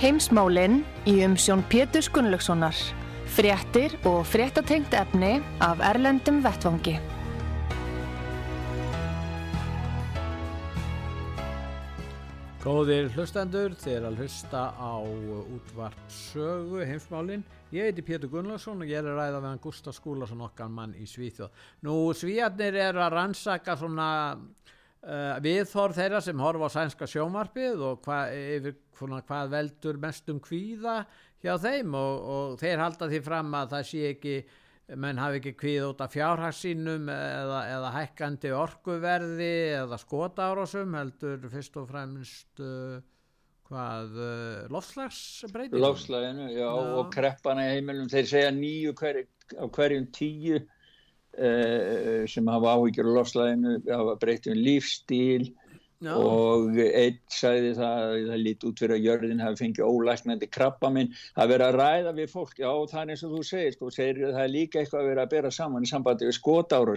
Heimsmálinn í umsjón Pétur Gunnlaugssonar. Fréttir og fréttatengt efni af Erlendum Vettvangi. Góðir hlustendur, þeir að hlusta á útvart sögu heimsmálinn. Ég heiti Pétur Gunnlaugsson og ég er að ræða við hann Gustaf Skúlason okkar mann í Svíþjóð. Nú Svíjarnir er að rannsaka svona uh, viðhorf þeirra sem horfa á sænska sjómarfið og hva, yfir svona, hvað veldur mestum kvíða hjá þeim og, og þeir halda því fram að það sé ekki menn hafi ekki kvíð út af fjárhagsínum eða, eða hækkandi orkuverði eða skotárosum heldur fyrst og fremst uh, hvað uh, lofslagsbreyting lofslaginu, já, já. og kreppana í heimilum, þeir segja nýju hver, á hverjum tíu sem hafa áhyggjur á lofslaginu, hafa breytið um lífstíl Já. og einn sagði það að það líti út fyrir að jörðin hafi fengið ólæknandi krabba minn. Að vera að ræða við fólk, já það er eins og þú segir sko, segir það er líka eitthvað að vera að bera saman í sambandi við skotára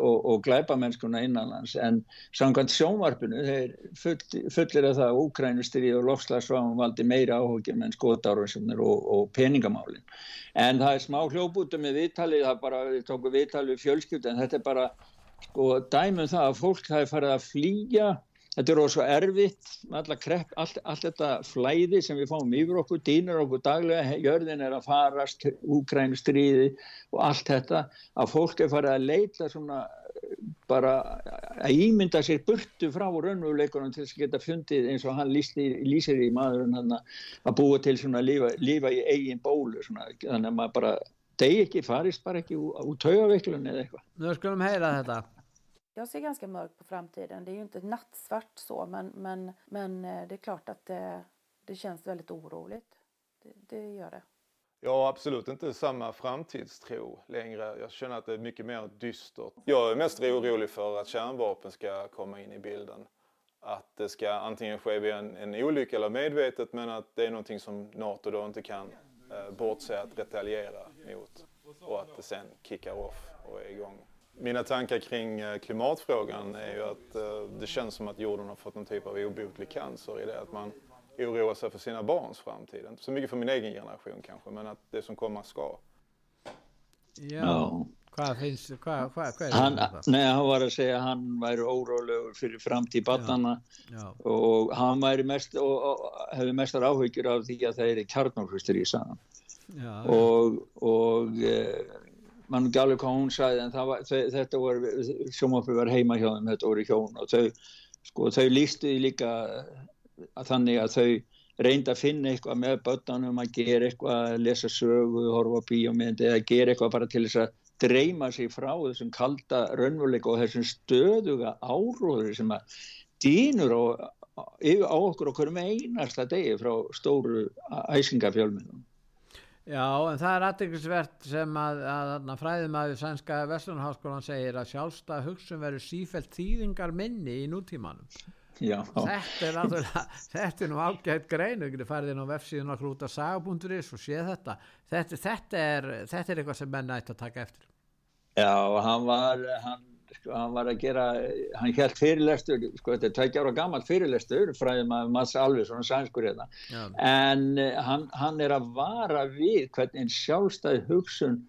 og, og glæpa mennskuna innanlands. En samkvæmt sjónvarpinu þeir full, fullir að það úkrænustri og lofslagsváum valdi meira áhugjum en skotára og, og peningamálin. En það er smá hljóputum með viðtalið, það bara, við tókum viðtalið við fjölskyld en þetta er bara sko dæmum það að fólk það er farið að flýja þetta er ósvo erfitt krepp, allt, allt þetta flæði sem við fáum yfir okkur, dýnur okkur daglega jörðin er að farast, úkrænustriði og allt þetta að fólk er farið að leita svona bara að ímynda sér burtu frá raunveruleikunum til þess að geta fundið eins og hann lýsir í maðurinn að búa til svona lífa, lífa í eigin bólu svona, þannig að maður bara degi ekki, farist bara ekki út taugaveiklun eða eitthvað. Nú skulum heyra þetta. Jag ser ganska mörkt på framtiden. Det är ju inte nattsvart så, men, men, men eh, det är klart att det, det känns väldigt oroligt. Det, det gör det. Jag har absolut inte samma framtidstro längre. Jag känner att det är mycket mer dystert. Jag är mest orolig för att kärnvapen ska komma in i bilden. Att det ska antingen ske via en, en olycka eller medvetet men att det är någonting som NATO då inte kan eh, bortse att retaliera mot och att det sen kickar off och är igång. Mina tankar kring eh, klimatfrågan är ju att eh, det känns som att jorden har fått någon typ av obotlig cancer i det att man oroar sig för sina barns framtid. Inte så mycket för min egen generation kanske, men att det som komma ska. Ja. Hvað finnst, hvað, hvað, hvað er hann? Nei, hann var að segja að hann væri órólegur fyrir framtíð barnana og hann væri mest og, og hefði mestar áhyggjur af því að það er kjarnálfustur í sagan og, og e, mann ekki alveg hvað hún sagði en var, þau, þetta var sjómafri var heima hjá þeim, þetta voru hjón og þau, sko, þau lístu líka að þannig að þau reynda að finna eitthvað með börnunum að gera eitthvað, að lesa sögu, horfa bíómyndi eða gera eitthvað bara til þess að dreyma sig frá þessum kalda raunveruleika og þessum stöðuga áróður sem að dýnur á, á okkur okkur með einasta degi frá stóru æsingafjölminum. Já, en það er aðdeglisvert sem að, að, að fræðumæðu sænska Vestlunarháskólan segir að sjálfstað hugsun verður sífælt þýðingar minni í nútímanum. Já. Þetta er náttúrulega, þetta er nú ágætt grein, við getum farið inn á vefsíðun út af saga.is og séð þetta. Þetta, þetta, er, þetta er eitthvað sem menn ætti að taka eftir. Já, hann var, hann, sko, hann var að gera, hann held fyrirlestur, sko þetta er tveikja ára gammalt fyrirlestur, fræðum að Mats Alvis, svona sænskur hérna, en uh, hann, hann er að vara við hvernig sjálfstæði hugsun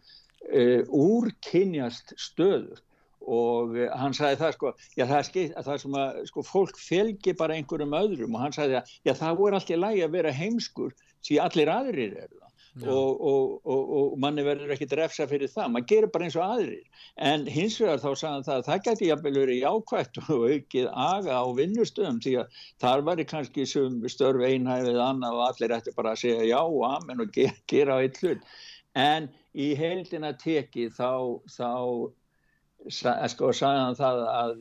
uh, úrkynjast stöður og uh, hann sagði það sko, já það er skilt að það er sem að sko fólk felgi bara einhverjum öðrum. Og hann sagði að já það voru alltaf lægi að vera heimskur því allir aðrir eru það. Og, og, og, og manni verður ekki drefsa fyrir það, maður gerir bara eins og aðrir. En hins vegar þá sagði hann það að það geti jafnvel verið jákvægt og aukið aga á vinnustöðum því að þar var kannski störf einhæfið annað og allir ætti bara að segja já og amen og gera, gera á eitt hlut. En í heildina teki þá, þá sko sagði hann það að,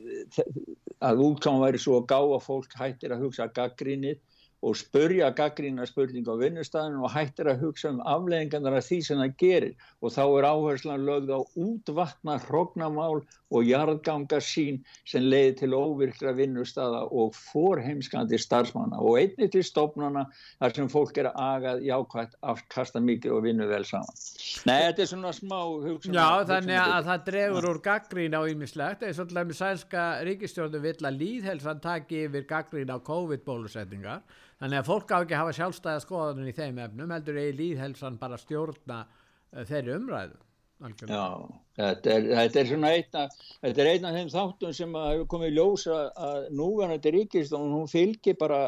að útkáma væri svo gá að fólk hættir að hugsa gaggrínið og spurja gaggrína spurning á vinnustæðinu og hættir að hugsa um afleggingarnar af því sem það gerir og þá er áherslan lögð á útvatna hrognamál og jarðganga sín sem leiði til óvirkra vinnustæða og forheimskandi starfsmanna og einnig til stofnana þar sem fólk er agað jákvæmt afkasta mikið og vinnu vel saman. Nei, þetta er svona smá hugsun. Já, þannig að, að það dregur úr gaggrín á ýmislegt, eða svolítið með sænska ríkistjórnum vill að líðhelsan taki yfir gaggrín á COVID-bólusetningar þannig að fólk á ekki að hafa sjálfstæða skoðanum í þeim efnum heldur eða líðhelsan bara stjórna uh, þeirri umræðu algjörlega. Já, þetta er, þetta er svona einna, þetta er einn af þeim þáttum sem hefur komið ljósa að núverðandi ríkistofn, hún fylgir bara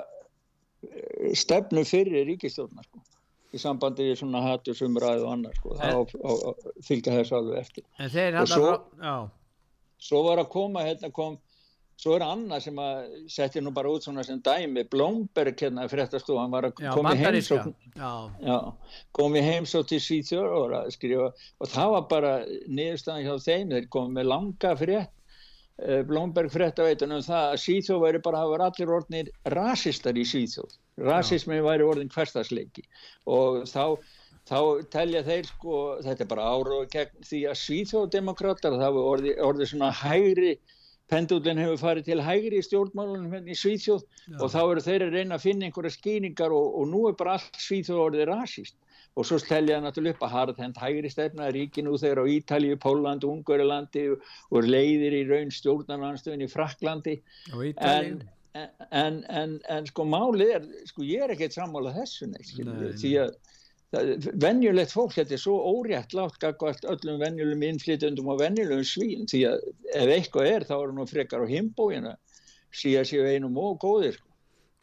eh, stefnu fyrir ríkistofna sko í sambandi við svona hattusumræðu og annars sko, þá fylgja þess alveg eftir en þeir hann að svo var að koma hérna kom Svo er annað sem að setja nú bara út svona sem dæmi, Blomberg hérna fréttastu, hann var að koma komi heimsókn. Til Svíþjóður og skrifa og það var bara niðurstaðan hjá þeim, þeir komið með langa frétt eh, Blomberg fréttaveitunum það að Svíþjóð væri bara að vera allir orðnir rasistar í Svíþjóð. Rasismi væri orðin hverstagsleiki og þá þá telja þeir sko, þetta er bara ára gegn því að Svíþjóðdemokrátar það var orðið orði svona hægri pendullin hefur farið til hægri í stjórnmálunum hérna í Svíþjóð Já. og þá eru þeir að reyna að finna einhverja skýningar og, og nú er bara allt Svíþjóð orðið rasist og svo stelja það náttúrulega upp að harðhend hægri stefna ríkinu þegar á Ítalíu, Pólandi, Ungverðilandi og leiðir í raun stjórnarnanstöðin í Fraklandi en, en, en, en sko málið er, sko ég er ekkert sammála þessu neitt, því að venjulegt fólk, þetta er svo órétt látt gagvart öllum venjulegum innflytjandum og venjulegum svín því að ef eitthvað er þá er nú frekar á himbóina síðan séu einum og góðir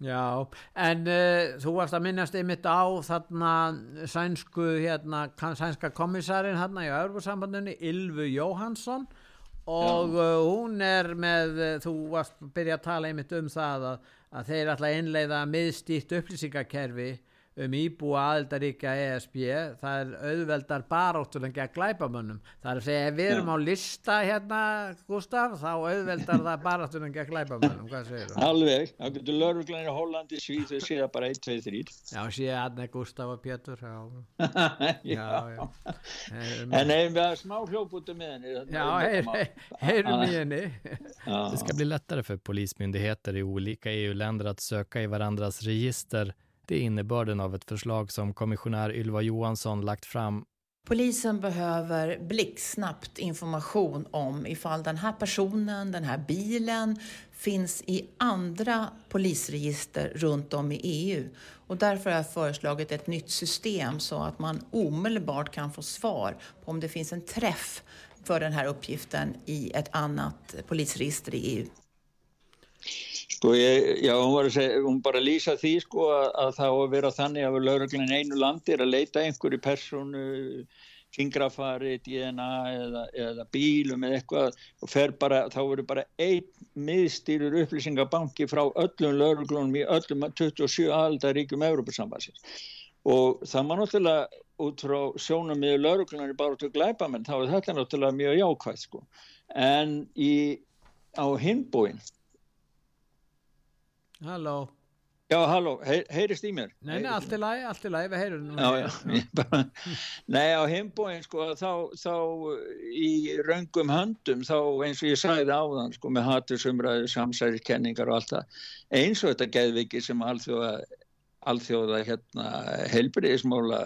Já, en uh, þú varst að minnast einmitt á þarna sænsku hérna, sænska komissarin hérna í Örbúrsambandunni, Ylvu Jóhansson og uh, hún er með, uh, þú varst að byrja að tala einmitt um það að, að þeir ætla að innleiða miðstýtt upplýsingakerfi um íbúa aðeldaríkja ESB það er auðveldar baráttur en gegn glæpamönnum. Það er að segja ef við erum á lista hérna Gustaf þá auðveldar það baráttur en gegn glæpamönnum. Hvað segir þú? Alveg, þá getur lörglæni í Hollandi svíð þau séða bara 1, 2, 3 Já, séða aðna Gustaf og Pétur Já, já, já. En hefum við að smá hljóputu med henni? Já, heyrum í henni Det ska bli lättare för polismyndigheter i olika EU-länder att söka i varandras register Det är innebörden av ett förslag som kommissionär Ylva Johansson lagt fram Polisen behöver blixtsnabbt information om ifall den här personen, den här bilen finns i andra polisregister runt om i EU. Och därför har jag föreslagit ett nytt system så att man omedelbart kan få svar på om det finns en träff för den här uppgiften i ett annat polisregister i EU. Sko ég, já, hún, var að segja, hún bara lýsa því sko að, að það á að vera þannig að lauruglan einu landi er að leita einhverju personu, fingrafari, DNA eða, eða bílum eða eitthvað og fer bara, þá verður bara einn miðstýrur upplýsingabanki frá öllum lauruglunum í öllum 27 aldaríkjum Európa-sambansins og það má náttúrulega út frá sjónum með lauruglunar bara til glæpa menn þá er þetta náttúrulega mjög jákvæð sko. En í, á hinbúinn Halló. Já, halló, Heyr, heyrist í mér? Nei, nei, allt er læg, allt er læg, við heyrum nú. Já, já, bara, nei, á heimbóin, sko, þá, þá í raungum höndum, þá eins og ég sagði á þann, sko, með hatusumræðu, samsæriskenningar og allt það, eins og þetta geðviki sem alþjóða, alþjóða, hérna, heilbriðismála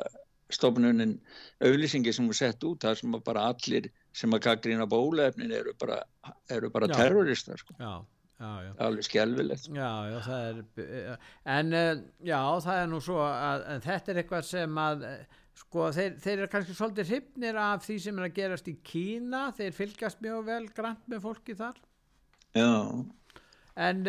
stofnunin auðlýsingi sem er sett út, það sem bara allir sem að kakrína bólefnin eru bara, eru bara terroristar, sko. Já. Já, já. alveg skjálfilegt já, já, það er en eh, já, það er nú svo að, þetta er eitthvað sem að eh, sko, þeir, þeir eru kannski svolítið hryfnir af því sem er að gerast í Kína. Þeir fylgjast mjög vel grænt með fólki þar. Já. En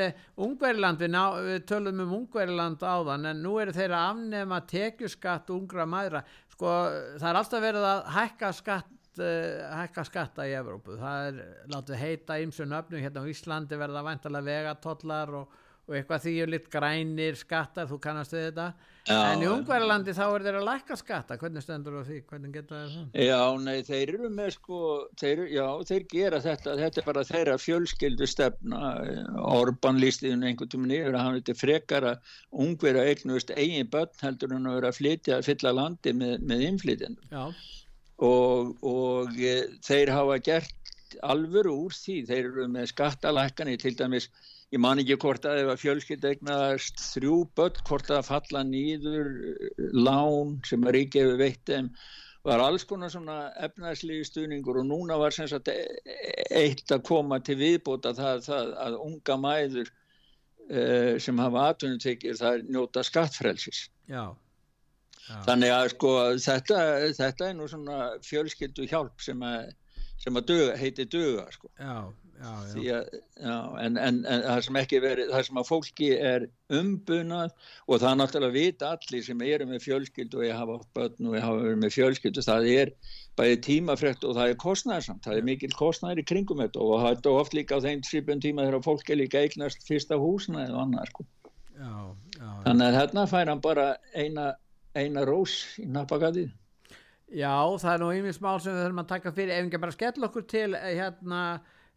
Ungveriland við, ná, við tölum um Ungveriland áðan en nú eru þeir að afnema tekjuskatt ungra maðra sko, það er alltaf verið að hækka skatt uh, hækka skatta í Evrópu. Það er, látið heita ymsu nöfnum hérna á Íslandi verða vantalega vegatollar og, og eitthvað því er litt grænir skattar, þú kannast við þetta. Já, en í Ungverðarlandi þá er þeir að lækka skatta. Hvernig stendur það því, hvernig getur það það? Já, nei, þeir eru með sko þeir, já, þeir gera þetta þetta er bara þeirra fjölskyldu stefna. Orban lístiðun einhvern tíma nýður að hann veitir frekara Ungverða eignust eigin börn heldur hann að vera að flytja að fylla landi með, með og, og e, þeir hafa gert alvöru úr því, þeir eru með skattalækani til dæmis, ég man ekki hvort að það var fjölskyldegnast þrjú börn, hvort að falla nýður e, lán sem að ríkja við veittum var alls konar svona efnarslegi stuðningur og núna var sem sagt e, eitt að koma til viðbóta það, það að unga mæður uh, sem hafa atvinnutekir það er njóta skattfrelsis. Já Já. Þannig að sko þetta, þetta er nú svona fjölskyldu hjálp sem að, sem að döga, heiti döga sko. Já, já. Að, en, en, en það sem ekki verið, það sem að fólki er umbunað og það er náttúrulega vita allir sem eru með fjölskyldu og ég hafa börn og ég hafa verið með fjölskyldu, það er bæði tímafrekt og það er kostnæðarsamt, það er mikil kostnæðar í kringum þetta og það er oft líka á þeim svipun tíma þegar fólk er líka eignast fyrsta húsna eða annað sko. Þannig að hérna fær hann bara eina eina rós í nappagatið Já, það er nú einmitt smál sem við þurfum að taka fyrir. Ef ekki bara skell okkur til eh, hérna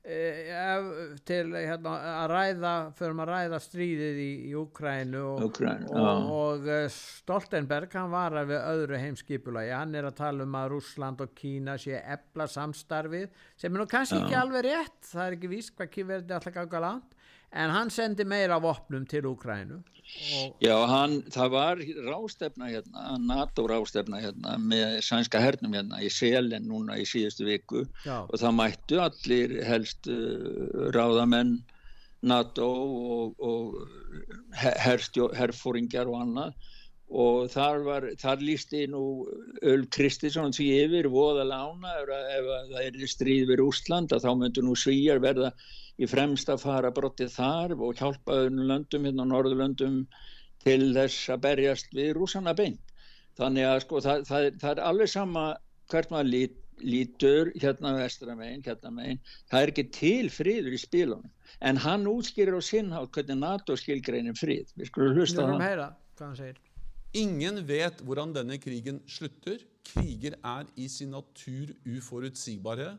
ef, til hérna að ræða förum að ræða stríðið í, í Ukrænu og, Ukræn, og, og eh, Stoltenberg hann var að við öðru heimskipulagi. Hann er að tala um að Rúsland og Kína sé ebla samstarfið sem er nú kannski já. ekki alveg rétt. Það er ekki vísk hvað kýverði alltaf ganga langt en hann sendi meira vopnum til Ukrænu Og... Já, hann, það var rástefna hérna, NATO rástefna hérna með sænska hernum hérna í Selen núna í síðustu viku Já. og það mættu allir helst uh, ráðamenn NATO og, og herstjó, herfóringjar og annað og þar, var, þar lísti nú Öl Kristisson því yfir voðalega ána ef, ef það er stríð við Úsland að þá myndur nú svíjar verða í fremst að fara brottið þar og hjálpa öðnum löndum hérna á Norðurlöndum til þess að berjast við rúsana beint. Þannig að sko það, það, það er alveg sama hvert maður lít, lítur hérna vestramegin, hérna megin, það er ekki til friður í spílunum. En hann útskýrir á sinnhátt hvernig NATO skilgreinir frið. Við skulum hlusta á hann. Ingen vet hvordan denne krigen slutter. Kriger er i sin natur uforutsigbare.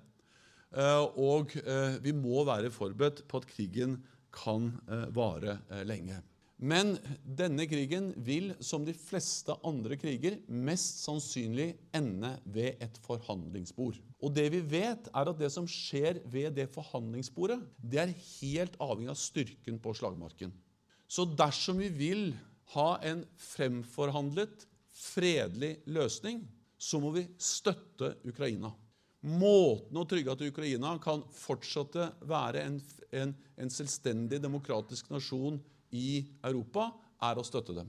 Eh, og eh, vi må være forberedt på at krigen kan eh, vare lenge. Men denne krigen vil, som de fleste andre kriger, mest sannsynlig ende ved et forhandlingsbord. Og det vi vet, er at det som skjer ved det forhandlingsbordet, det er helt avhengig av styrken på slagmarken. Så dersom vi vil ha en fremforhandlet, fredelig løsning, så må vi støtte Ukraina. Måten å trygge at Ukraina kan fortsette være en, en, en selvstendig demokratisk nasjon i Europa, er å støtte dem.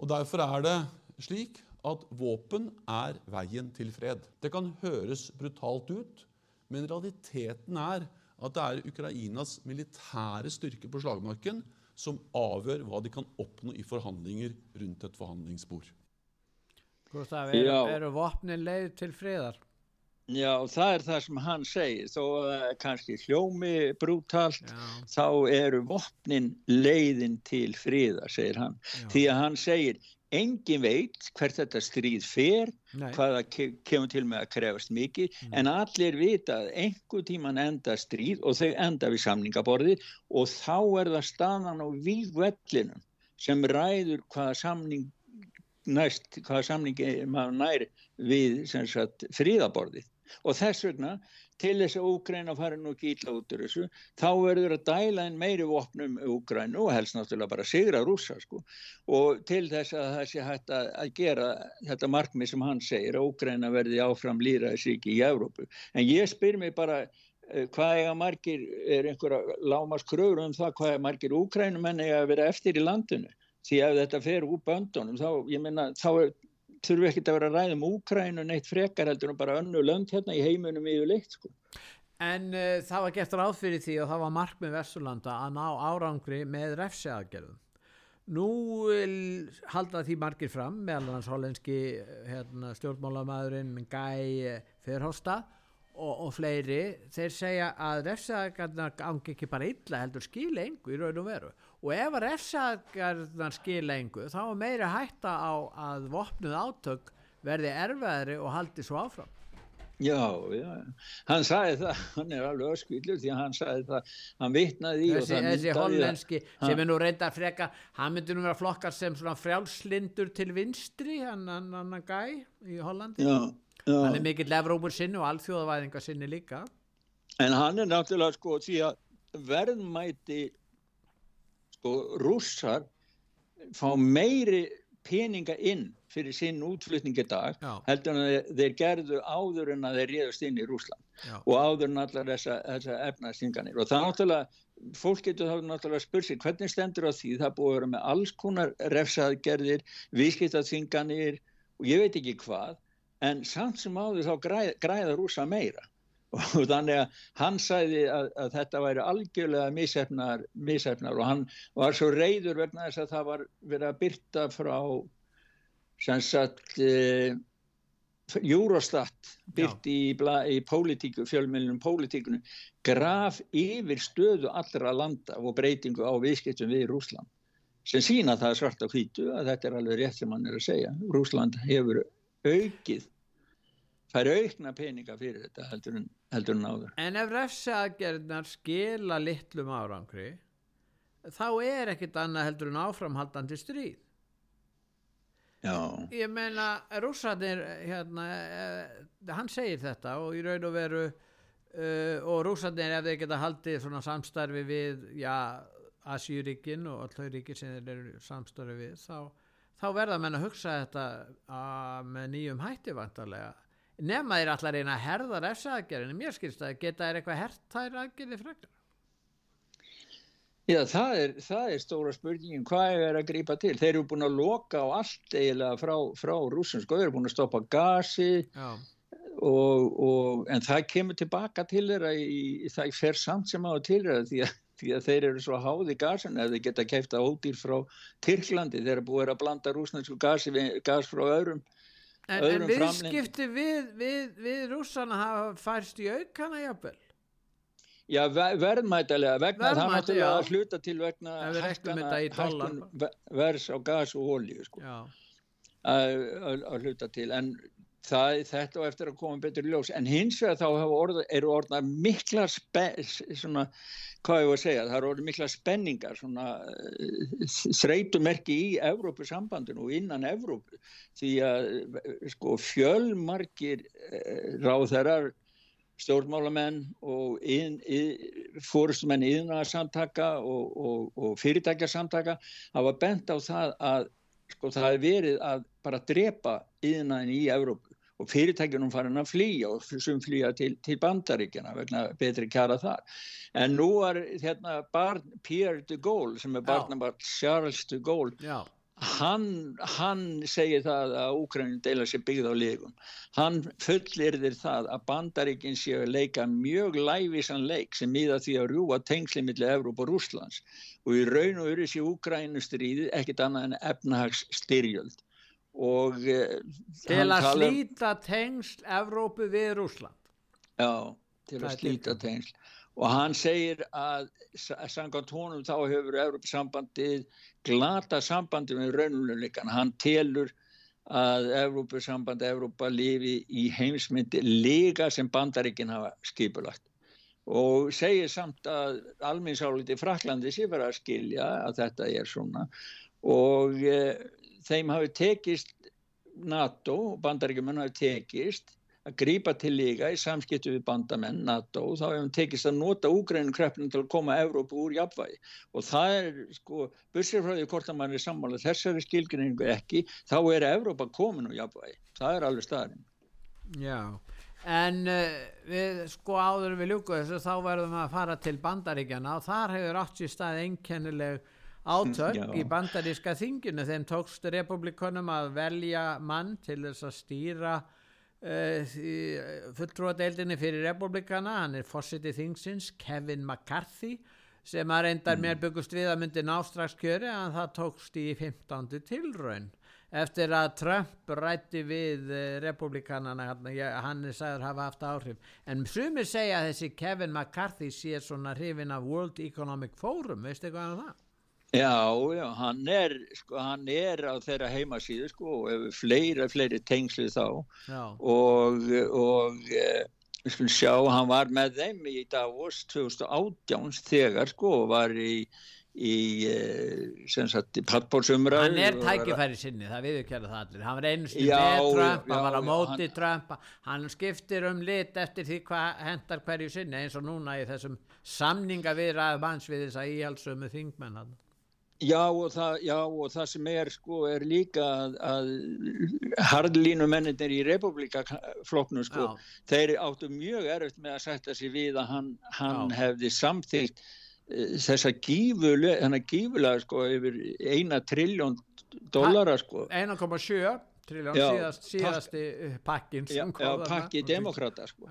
Og Derfor er det slik at våpen er veien til fred. Det kan høres brutalt ut, men realiteten er at det er Ukrainas militære styrke på slagmarken som avgjør hva de kan oppnå i forhandlinger rundt et forhandlingsbord. Gustav, er, er våpnene leið til fredar? Ja, og það er það sem hann segir, þó uh, kannski hljómi brútalt, Já. þá eru vopnin leiðin til fríða, segir hann. Já. Því að hann segir, engin veit hvert þetta stríð fer, Nei. hvaða ke kemur til með að krefast mikið, mm. en allir vita að einhver tíman enda stríð og þau enda við samningaborðið og þá er það staðan á vývvellinum sem ræður hvaða samning næst, hvaða samningi maður nær við sagt, fríðaborðið og þess vegna til þess að Úgræna fari nú ekki ítla út úr þessu þá verður að dæla inn meiri vopnum Úgrænu og helst náttúrulega bara sigra rúsa sko. Og til þess að það sé hægt að, að gera þetta markmið sem hann segir að Úgræna verði áfram líraðsíki í Evrópu. En ég spyr mig bara eh, hvað er margir, er einhverja lámas kröður um það hvað er margir Úgrænumenn er að vera eftir í landinu? Því ef þetta fer úr böndunum þá, minna, þá er þurfum við ekkert að vera að ræða um Úkrænu neitt frekar heldur en bara önnu lönd hérna í heimunum yfirleitt sko. En uh, það var gert ráð fyrir því og það var markmið Vesturlanda að ná árangri með refsiaðgerðum. Nú halda því margir fram meðal hans hollenski hérna, stjórnmálamæðurinn Guy Verhofstadt og, og fleiri, þeir segja að refsagarnar gangi ekki bara illa heldur skila engu í raun og veru og ef að refsagarnar skila engu þá er meira hætta á að vopnuð átök verði erfiðari og haldi svo áfram. Já, já, hann sagði það, hann er alveg öskvillur því hann sagði það, hann vitnaði í þessi, þessi hollenski sem er nú reynda að freka, hann myndi nú vera flokkar sem svona frjálslindur til vinstri, hann, hann, hann gæ í Hollandi. Já, Já. hann er mikill Evrópur sinni og alþjóðavæðinga sinni líka. En hann er náttúrulega sko því að verðmæti sko rússar fá meiri peninga inn fyrir sinn útflutningi dag heldur en að þeir gerðu áður en að þeir réðast inn í Rúsland Já. og áður en allar þessa, þessa efnaðstinganir og það náttúrulega fólk getur þá náttúrulega spurt sér hvernig stendur á því? Það búið að vera með alls konar refsaðgerðir, viðskiptaþinganir og ég veit ekki hvað en samt sem áður þá græð, græða rúsa meira og þannig að hann sæði að, að þetta væri algjörlega missefnar, missefnar og hann var svo reyður vegna þess að það var verið að byrta frá sem sagt e, Eurostat byrti í, í pólitíku, fjölmjölunum pólitíkunum graf yfir stöðu allra landa og breytingu á viðskiptum við Rúsland sem sína það svart á hvítu að þetta er alveg rétt sem hann er að segja. Rúsland hefur aukið fær aukna peninga fyrir þetta heldur en, heldur en áður. En ef refsaðgerðnar skila litlum árangri þá er ekkit annað heldur en áframhaldandi stríð. Já. Ég meina, rúsarnir hérna, eh, hann segir þetta og í raun og veru uh, og rúsarnir ef þeir geta haldið svona samstarfi við já, Asjúríkin og alltaf ríki sem þeir eru samstarfi við þá þá verða menn að hugsa þetta að, með nýjum hætti vantarlega nema þeir allar eina að herða refsaðgerðinu, mér skilst að geta er eitthvað herrtæri aðgerði frekar. Já, það er, það er stóra spurningin, hvað er að grípa til? Þeir eru búin að loka á allt eiginlega frá, frá rúsum, sko, þeir eru búin að stoppa gasi og, og, en það kemur tilbaka til þeirra í, það fer samt sem á til þeirra því að því að þeir eru svo háði gasin. Eða þeir geta kæfta ódýr frá Tyrklandi, þeir eru búið að blanda rúsnarsku gasi, gas frá öðrum En, en viðskipti við, við, við rússana hafa færst í aukana jafnvel? Já, verðmætalega vegna það náttúrulega að hluta til vegna hækkun vers á gas og olju sko. að hluta til en það, þetta og eftir að koma betur ljós. En hins vegar þá orð, eru orðna mikla svona, hvað ég var að segja, það eru mikla spenningar svona þreytumerki í Evrópusambandinu og innan Evrópu. Því að sko fjölmarkir eh, ráðherrar stjórnmálamenn og fórustumenn yðnarsamtaka og, og, og fyrirtækjarsamtaka hafa bent á það að sko það hefur verið að bara drepa yðnaðin í Evrópu og fyrirtækjunum farin að flýja og sem flýja til, til bandaríkjana vegna betri kjara þar. En nú er hérna barn Pierre de Gaulle sem er barnabarn Charles de Gaulle Já. Hann, hann segir það að Úkrænin deila sér byggð á líkum. Hann fullir þér það að bandaríkinn séu að leika mjög lævísan leik sem miða því að rjúa tengsli millir Evróp og Rúslands og í raun og öru sé Úkrænu stríði ekkit annað en efnahags styrjöld. Og, eh, til að talar... slíta tengsl Evrópu við Rúsland. Já, til að slíta tengsl. Og hann segir að samkvæmt honum þá hefur Európa-sambandið glata sambandi með raunuleikan hann telur að Európa-samband Európa lifi í heimsmyndi lega sem bandarikin hafa skipulagt. Og segir samt að alminnsálit í Fraklandi sé verið að skilja að þetta er svona. Og e, þeim hafi tekist NATO, bandarikimenn hafi tekist að grípa til líka í samskiptu við bandamenn NATO og þá hefum tekist að nota úgrænum kreppinu til að koma Evrópu úr jafnvægi. Og það er sko, bussir frá því hvort að mann er sammála þessari skilgrinningu ekki, þá er Evrópa komin úr jafnvægi, það er alveg staðin Já, en uh, við sko áður við ljúku þessu þá verðum við að fara til bandaríkjana og þar hefur átt sér stað einkennileg átök Já. í bandaríska þinginu þeim tókst republikonum að velja mann til þess að stýra Uh, fulltrúadeildinni fyrir republikana, hann er fórsiti þingsins, Kevin McCarthy sem að reyndar mm. mér byggust við að myndi nástrax kjöri en það tókst í 15. tilraun eftir að Trump rætti við uh, republikanana hann er sagður hafa haft áhrif en sumir segja að þessi Kevin McCarthy sé svona hrifin af World Economic Forum, veistu hvað er það? Já, já, hann er, sko, hann er á þeirra heimasíðu sko og hefur fleiri, fleiri tengslið þá já. og, og eh, við skulum sjá, hann var með þeim í Davos 2018 þegar sko og var í, í eh, sem sagt, í pattbólsumræð. Hann er tækifæri sinni, það viðurkjæra það allir, hann var einustu með Trump, hann var á móti hann, Trump, hann skiptir um lit eftir því hvað hendar hverju sinni eins og núna í þessum samninga viðræðum hans við þess að íhalsum þingmenn hann. Já og, það, já og það sem er sko er líka að, að hardlínu menninir í republikafloknum sko já. þeir áttu mjög erfitt með að setja sér við að hann, hann hefði samþýgt uh, þessa gífulega, gífulega sko yfir eina trilljón dollara sko. 1,7 trilljón síðast, síðasti pakkin já, já pakki demokrata sko.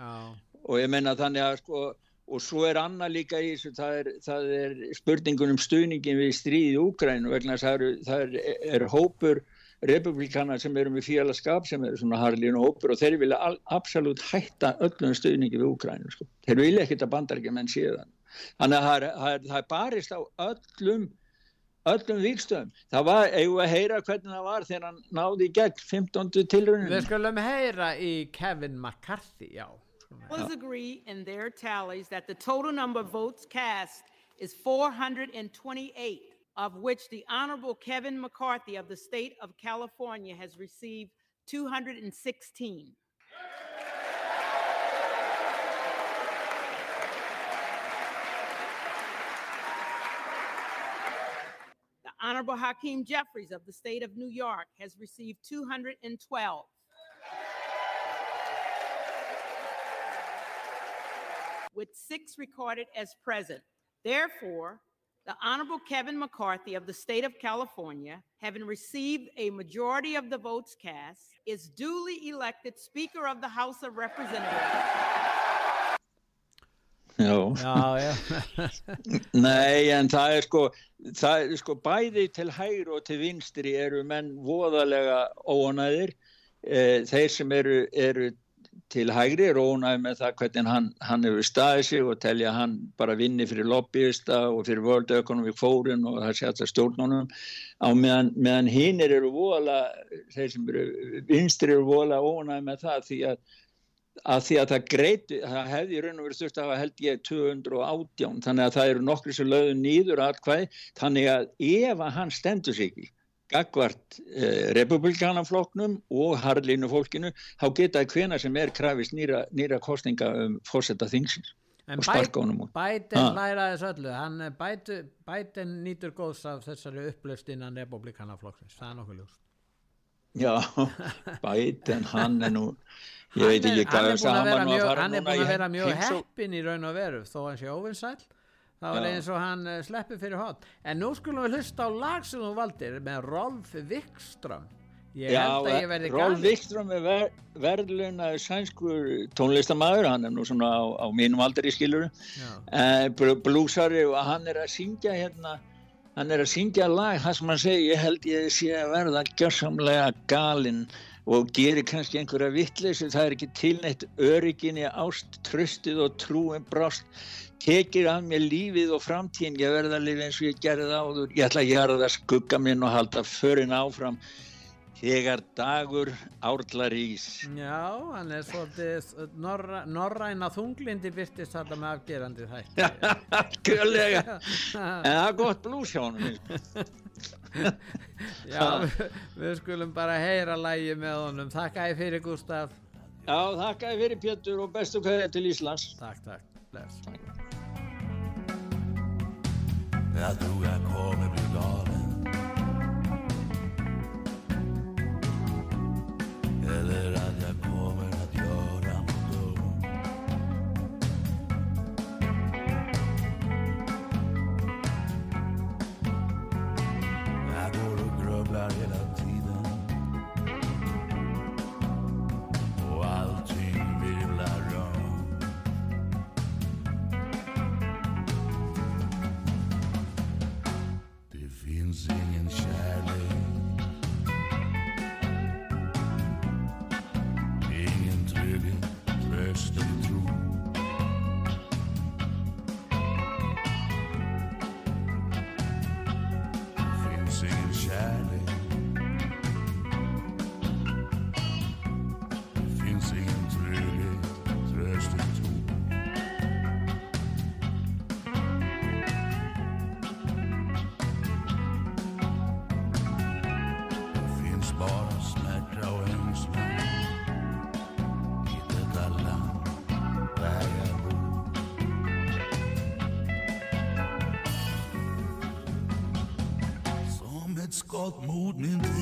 Og ég menna þannig að sko og svo er annað líka í þessu, það er, það er spurningun um stuðningin við stríði í Úgrænu vegna þess að það er, er hópur republikana sem eru með félagskap sem eru svona harlínu hópur og þeir vilja al, absolutt hætta öllum stuðningi við Úgrænu sko. þeir vilja ekkert að bandarækja menn síðan þannig að það er, það er, það er barist á öllum öllum vikstöðum það var, eigum að heyra hvernig það var þegar hann náði í gegn 15. tilraunin Við skulum heyra í Kevin McCarthy, já Was agree in their tallies that the total number of votes cast is 428, of which the Honorable Kevin McCarthy of the state of California has received 216. The Honorable Hakeem Jeffries of the state of New York has received 212. with six recorded as present. Therefore, the Honorable Kevin McCarthy of the state of California, having received a majority of the votes cast, is duly elected Speaker of the House of Representatives. Já, já, já. Nei, en það er sko, það er sko bæði til hægri og til vinstri eru menn voðalega óanæðir. Eh, þeir sem eru, eru til hægri rónaði með það hvernig hann, hann hefur staðið sig og telja hann bara vinni fyrir lobbyista og fyrir World Economic Forum og það sé alltaf stjórnunum. Á meðan, meðan hinn eru vola þeir sem eru vinstri eru vola ónaði með það því að, að því að það greiti, það hefði raun og verið styrst að hafa held ég 218 þannig að það eru nokkri sem lögðu nýður aðkvæði þannig að ef að hann stendur sig ekki gagvart eh, republikanafloknum og harlínu fólkinu þá geta hvena sem er krafist nýra, nýra kostninga um fórsetta þingsins og sparka honum út Bæten læraði þessu öllu. Hann, bæten, bæten nýtur góðs af þessari upplöst innan republikanaflokksins það er nokkuð ljúst Já, Biden, hann er nú ég veit ekki hvað hann er búin að vera mjög heppin í raun og veru þó hann sé óvinnsæl það var eins og hann eh, sleppi fyrir hot en nú skulum við hlusta á lag sem þú valdir með Rolf Wikström ég Já, held að ég verði Rolf Wikström er ver, verðlunaður sænskur tónlistamæður hann er nú svona á, á mínum aldri skilur uh, blúsari og hann er að syngja hérna hann er að syngja lag. Það sem hann segi ég held ég sé að verða gjörsamlega galinn og gerir kannski einhverja vittleysu það er ekki tilnætt örygginni ást, tröstið og trúin brást. Tekir af mér lífið og framtíðin ég verða að lifa eins og ég gerði áður. Ég ætla að gera það skugga minn og halda förin áfram þegar dagur árlar ís. Já, hann er svolítið norra, norræna þunglindi byrtist þetta með afgerandi þætt Kjölega en það er gott blús hjá hann Já, við, skulum bara heyra lægi með honum. Þakka ég fyrir Gustaf Já, þakka ég fyrir Pétur og bestu hverja til Íslands. Takk, takk, bless. Jag tror jag kommer bli galen Eller att jag morning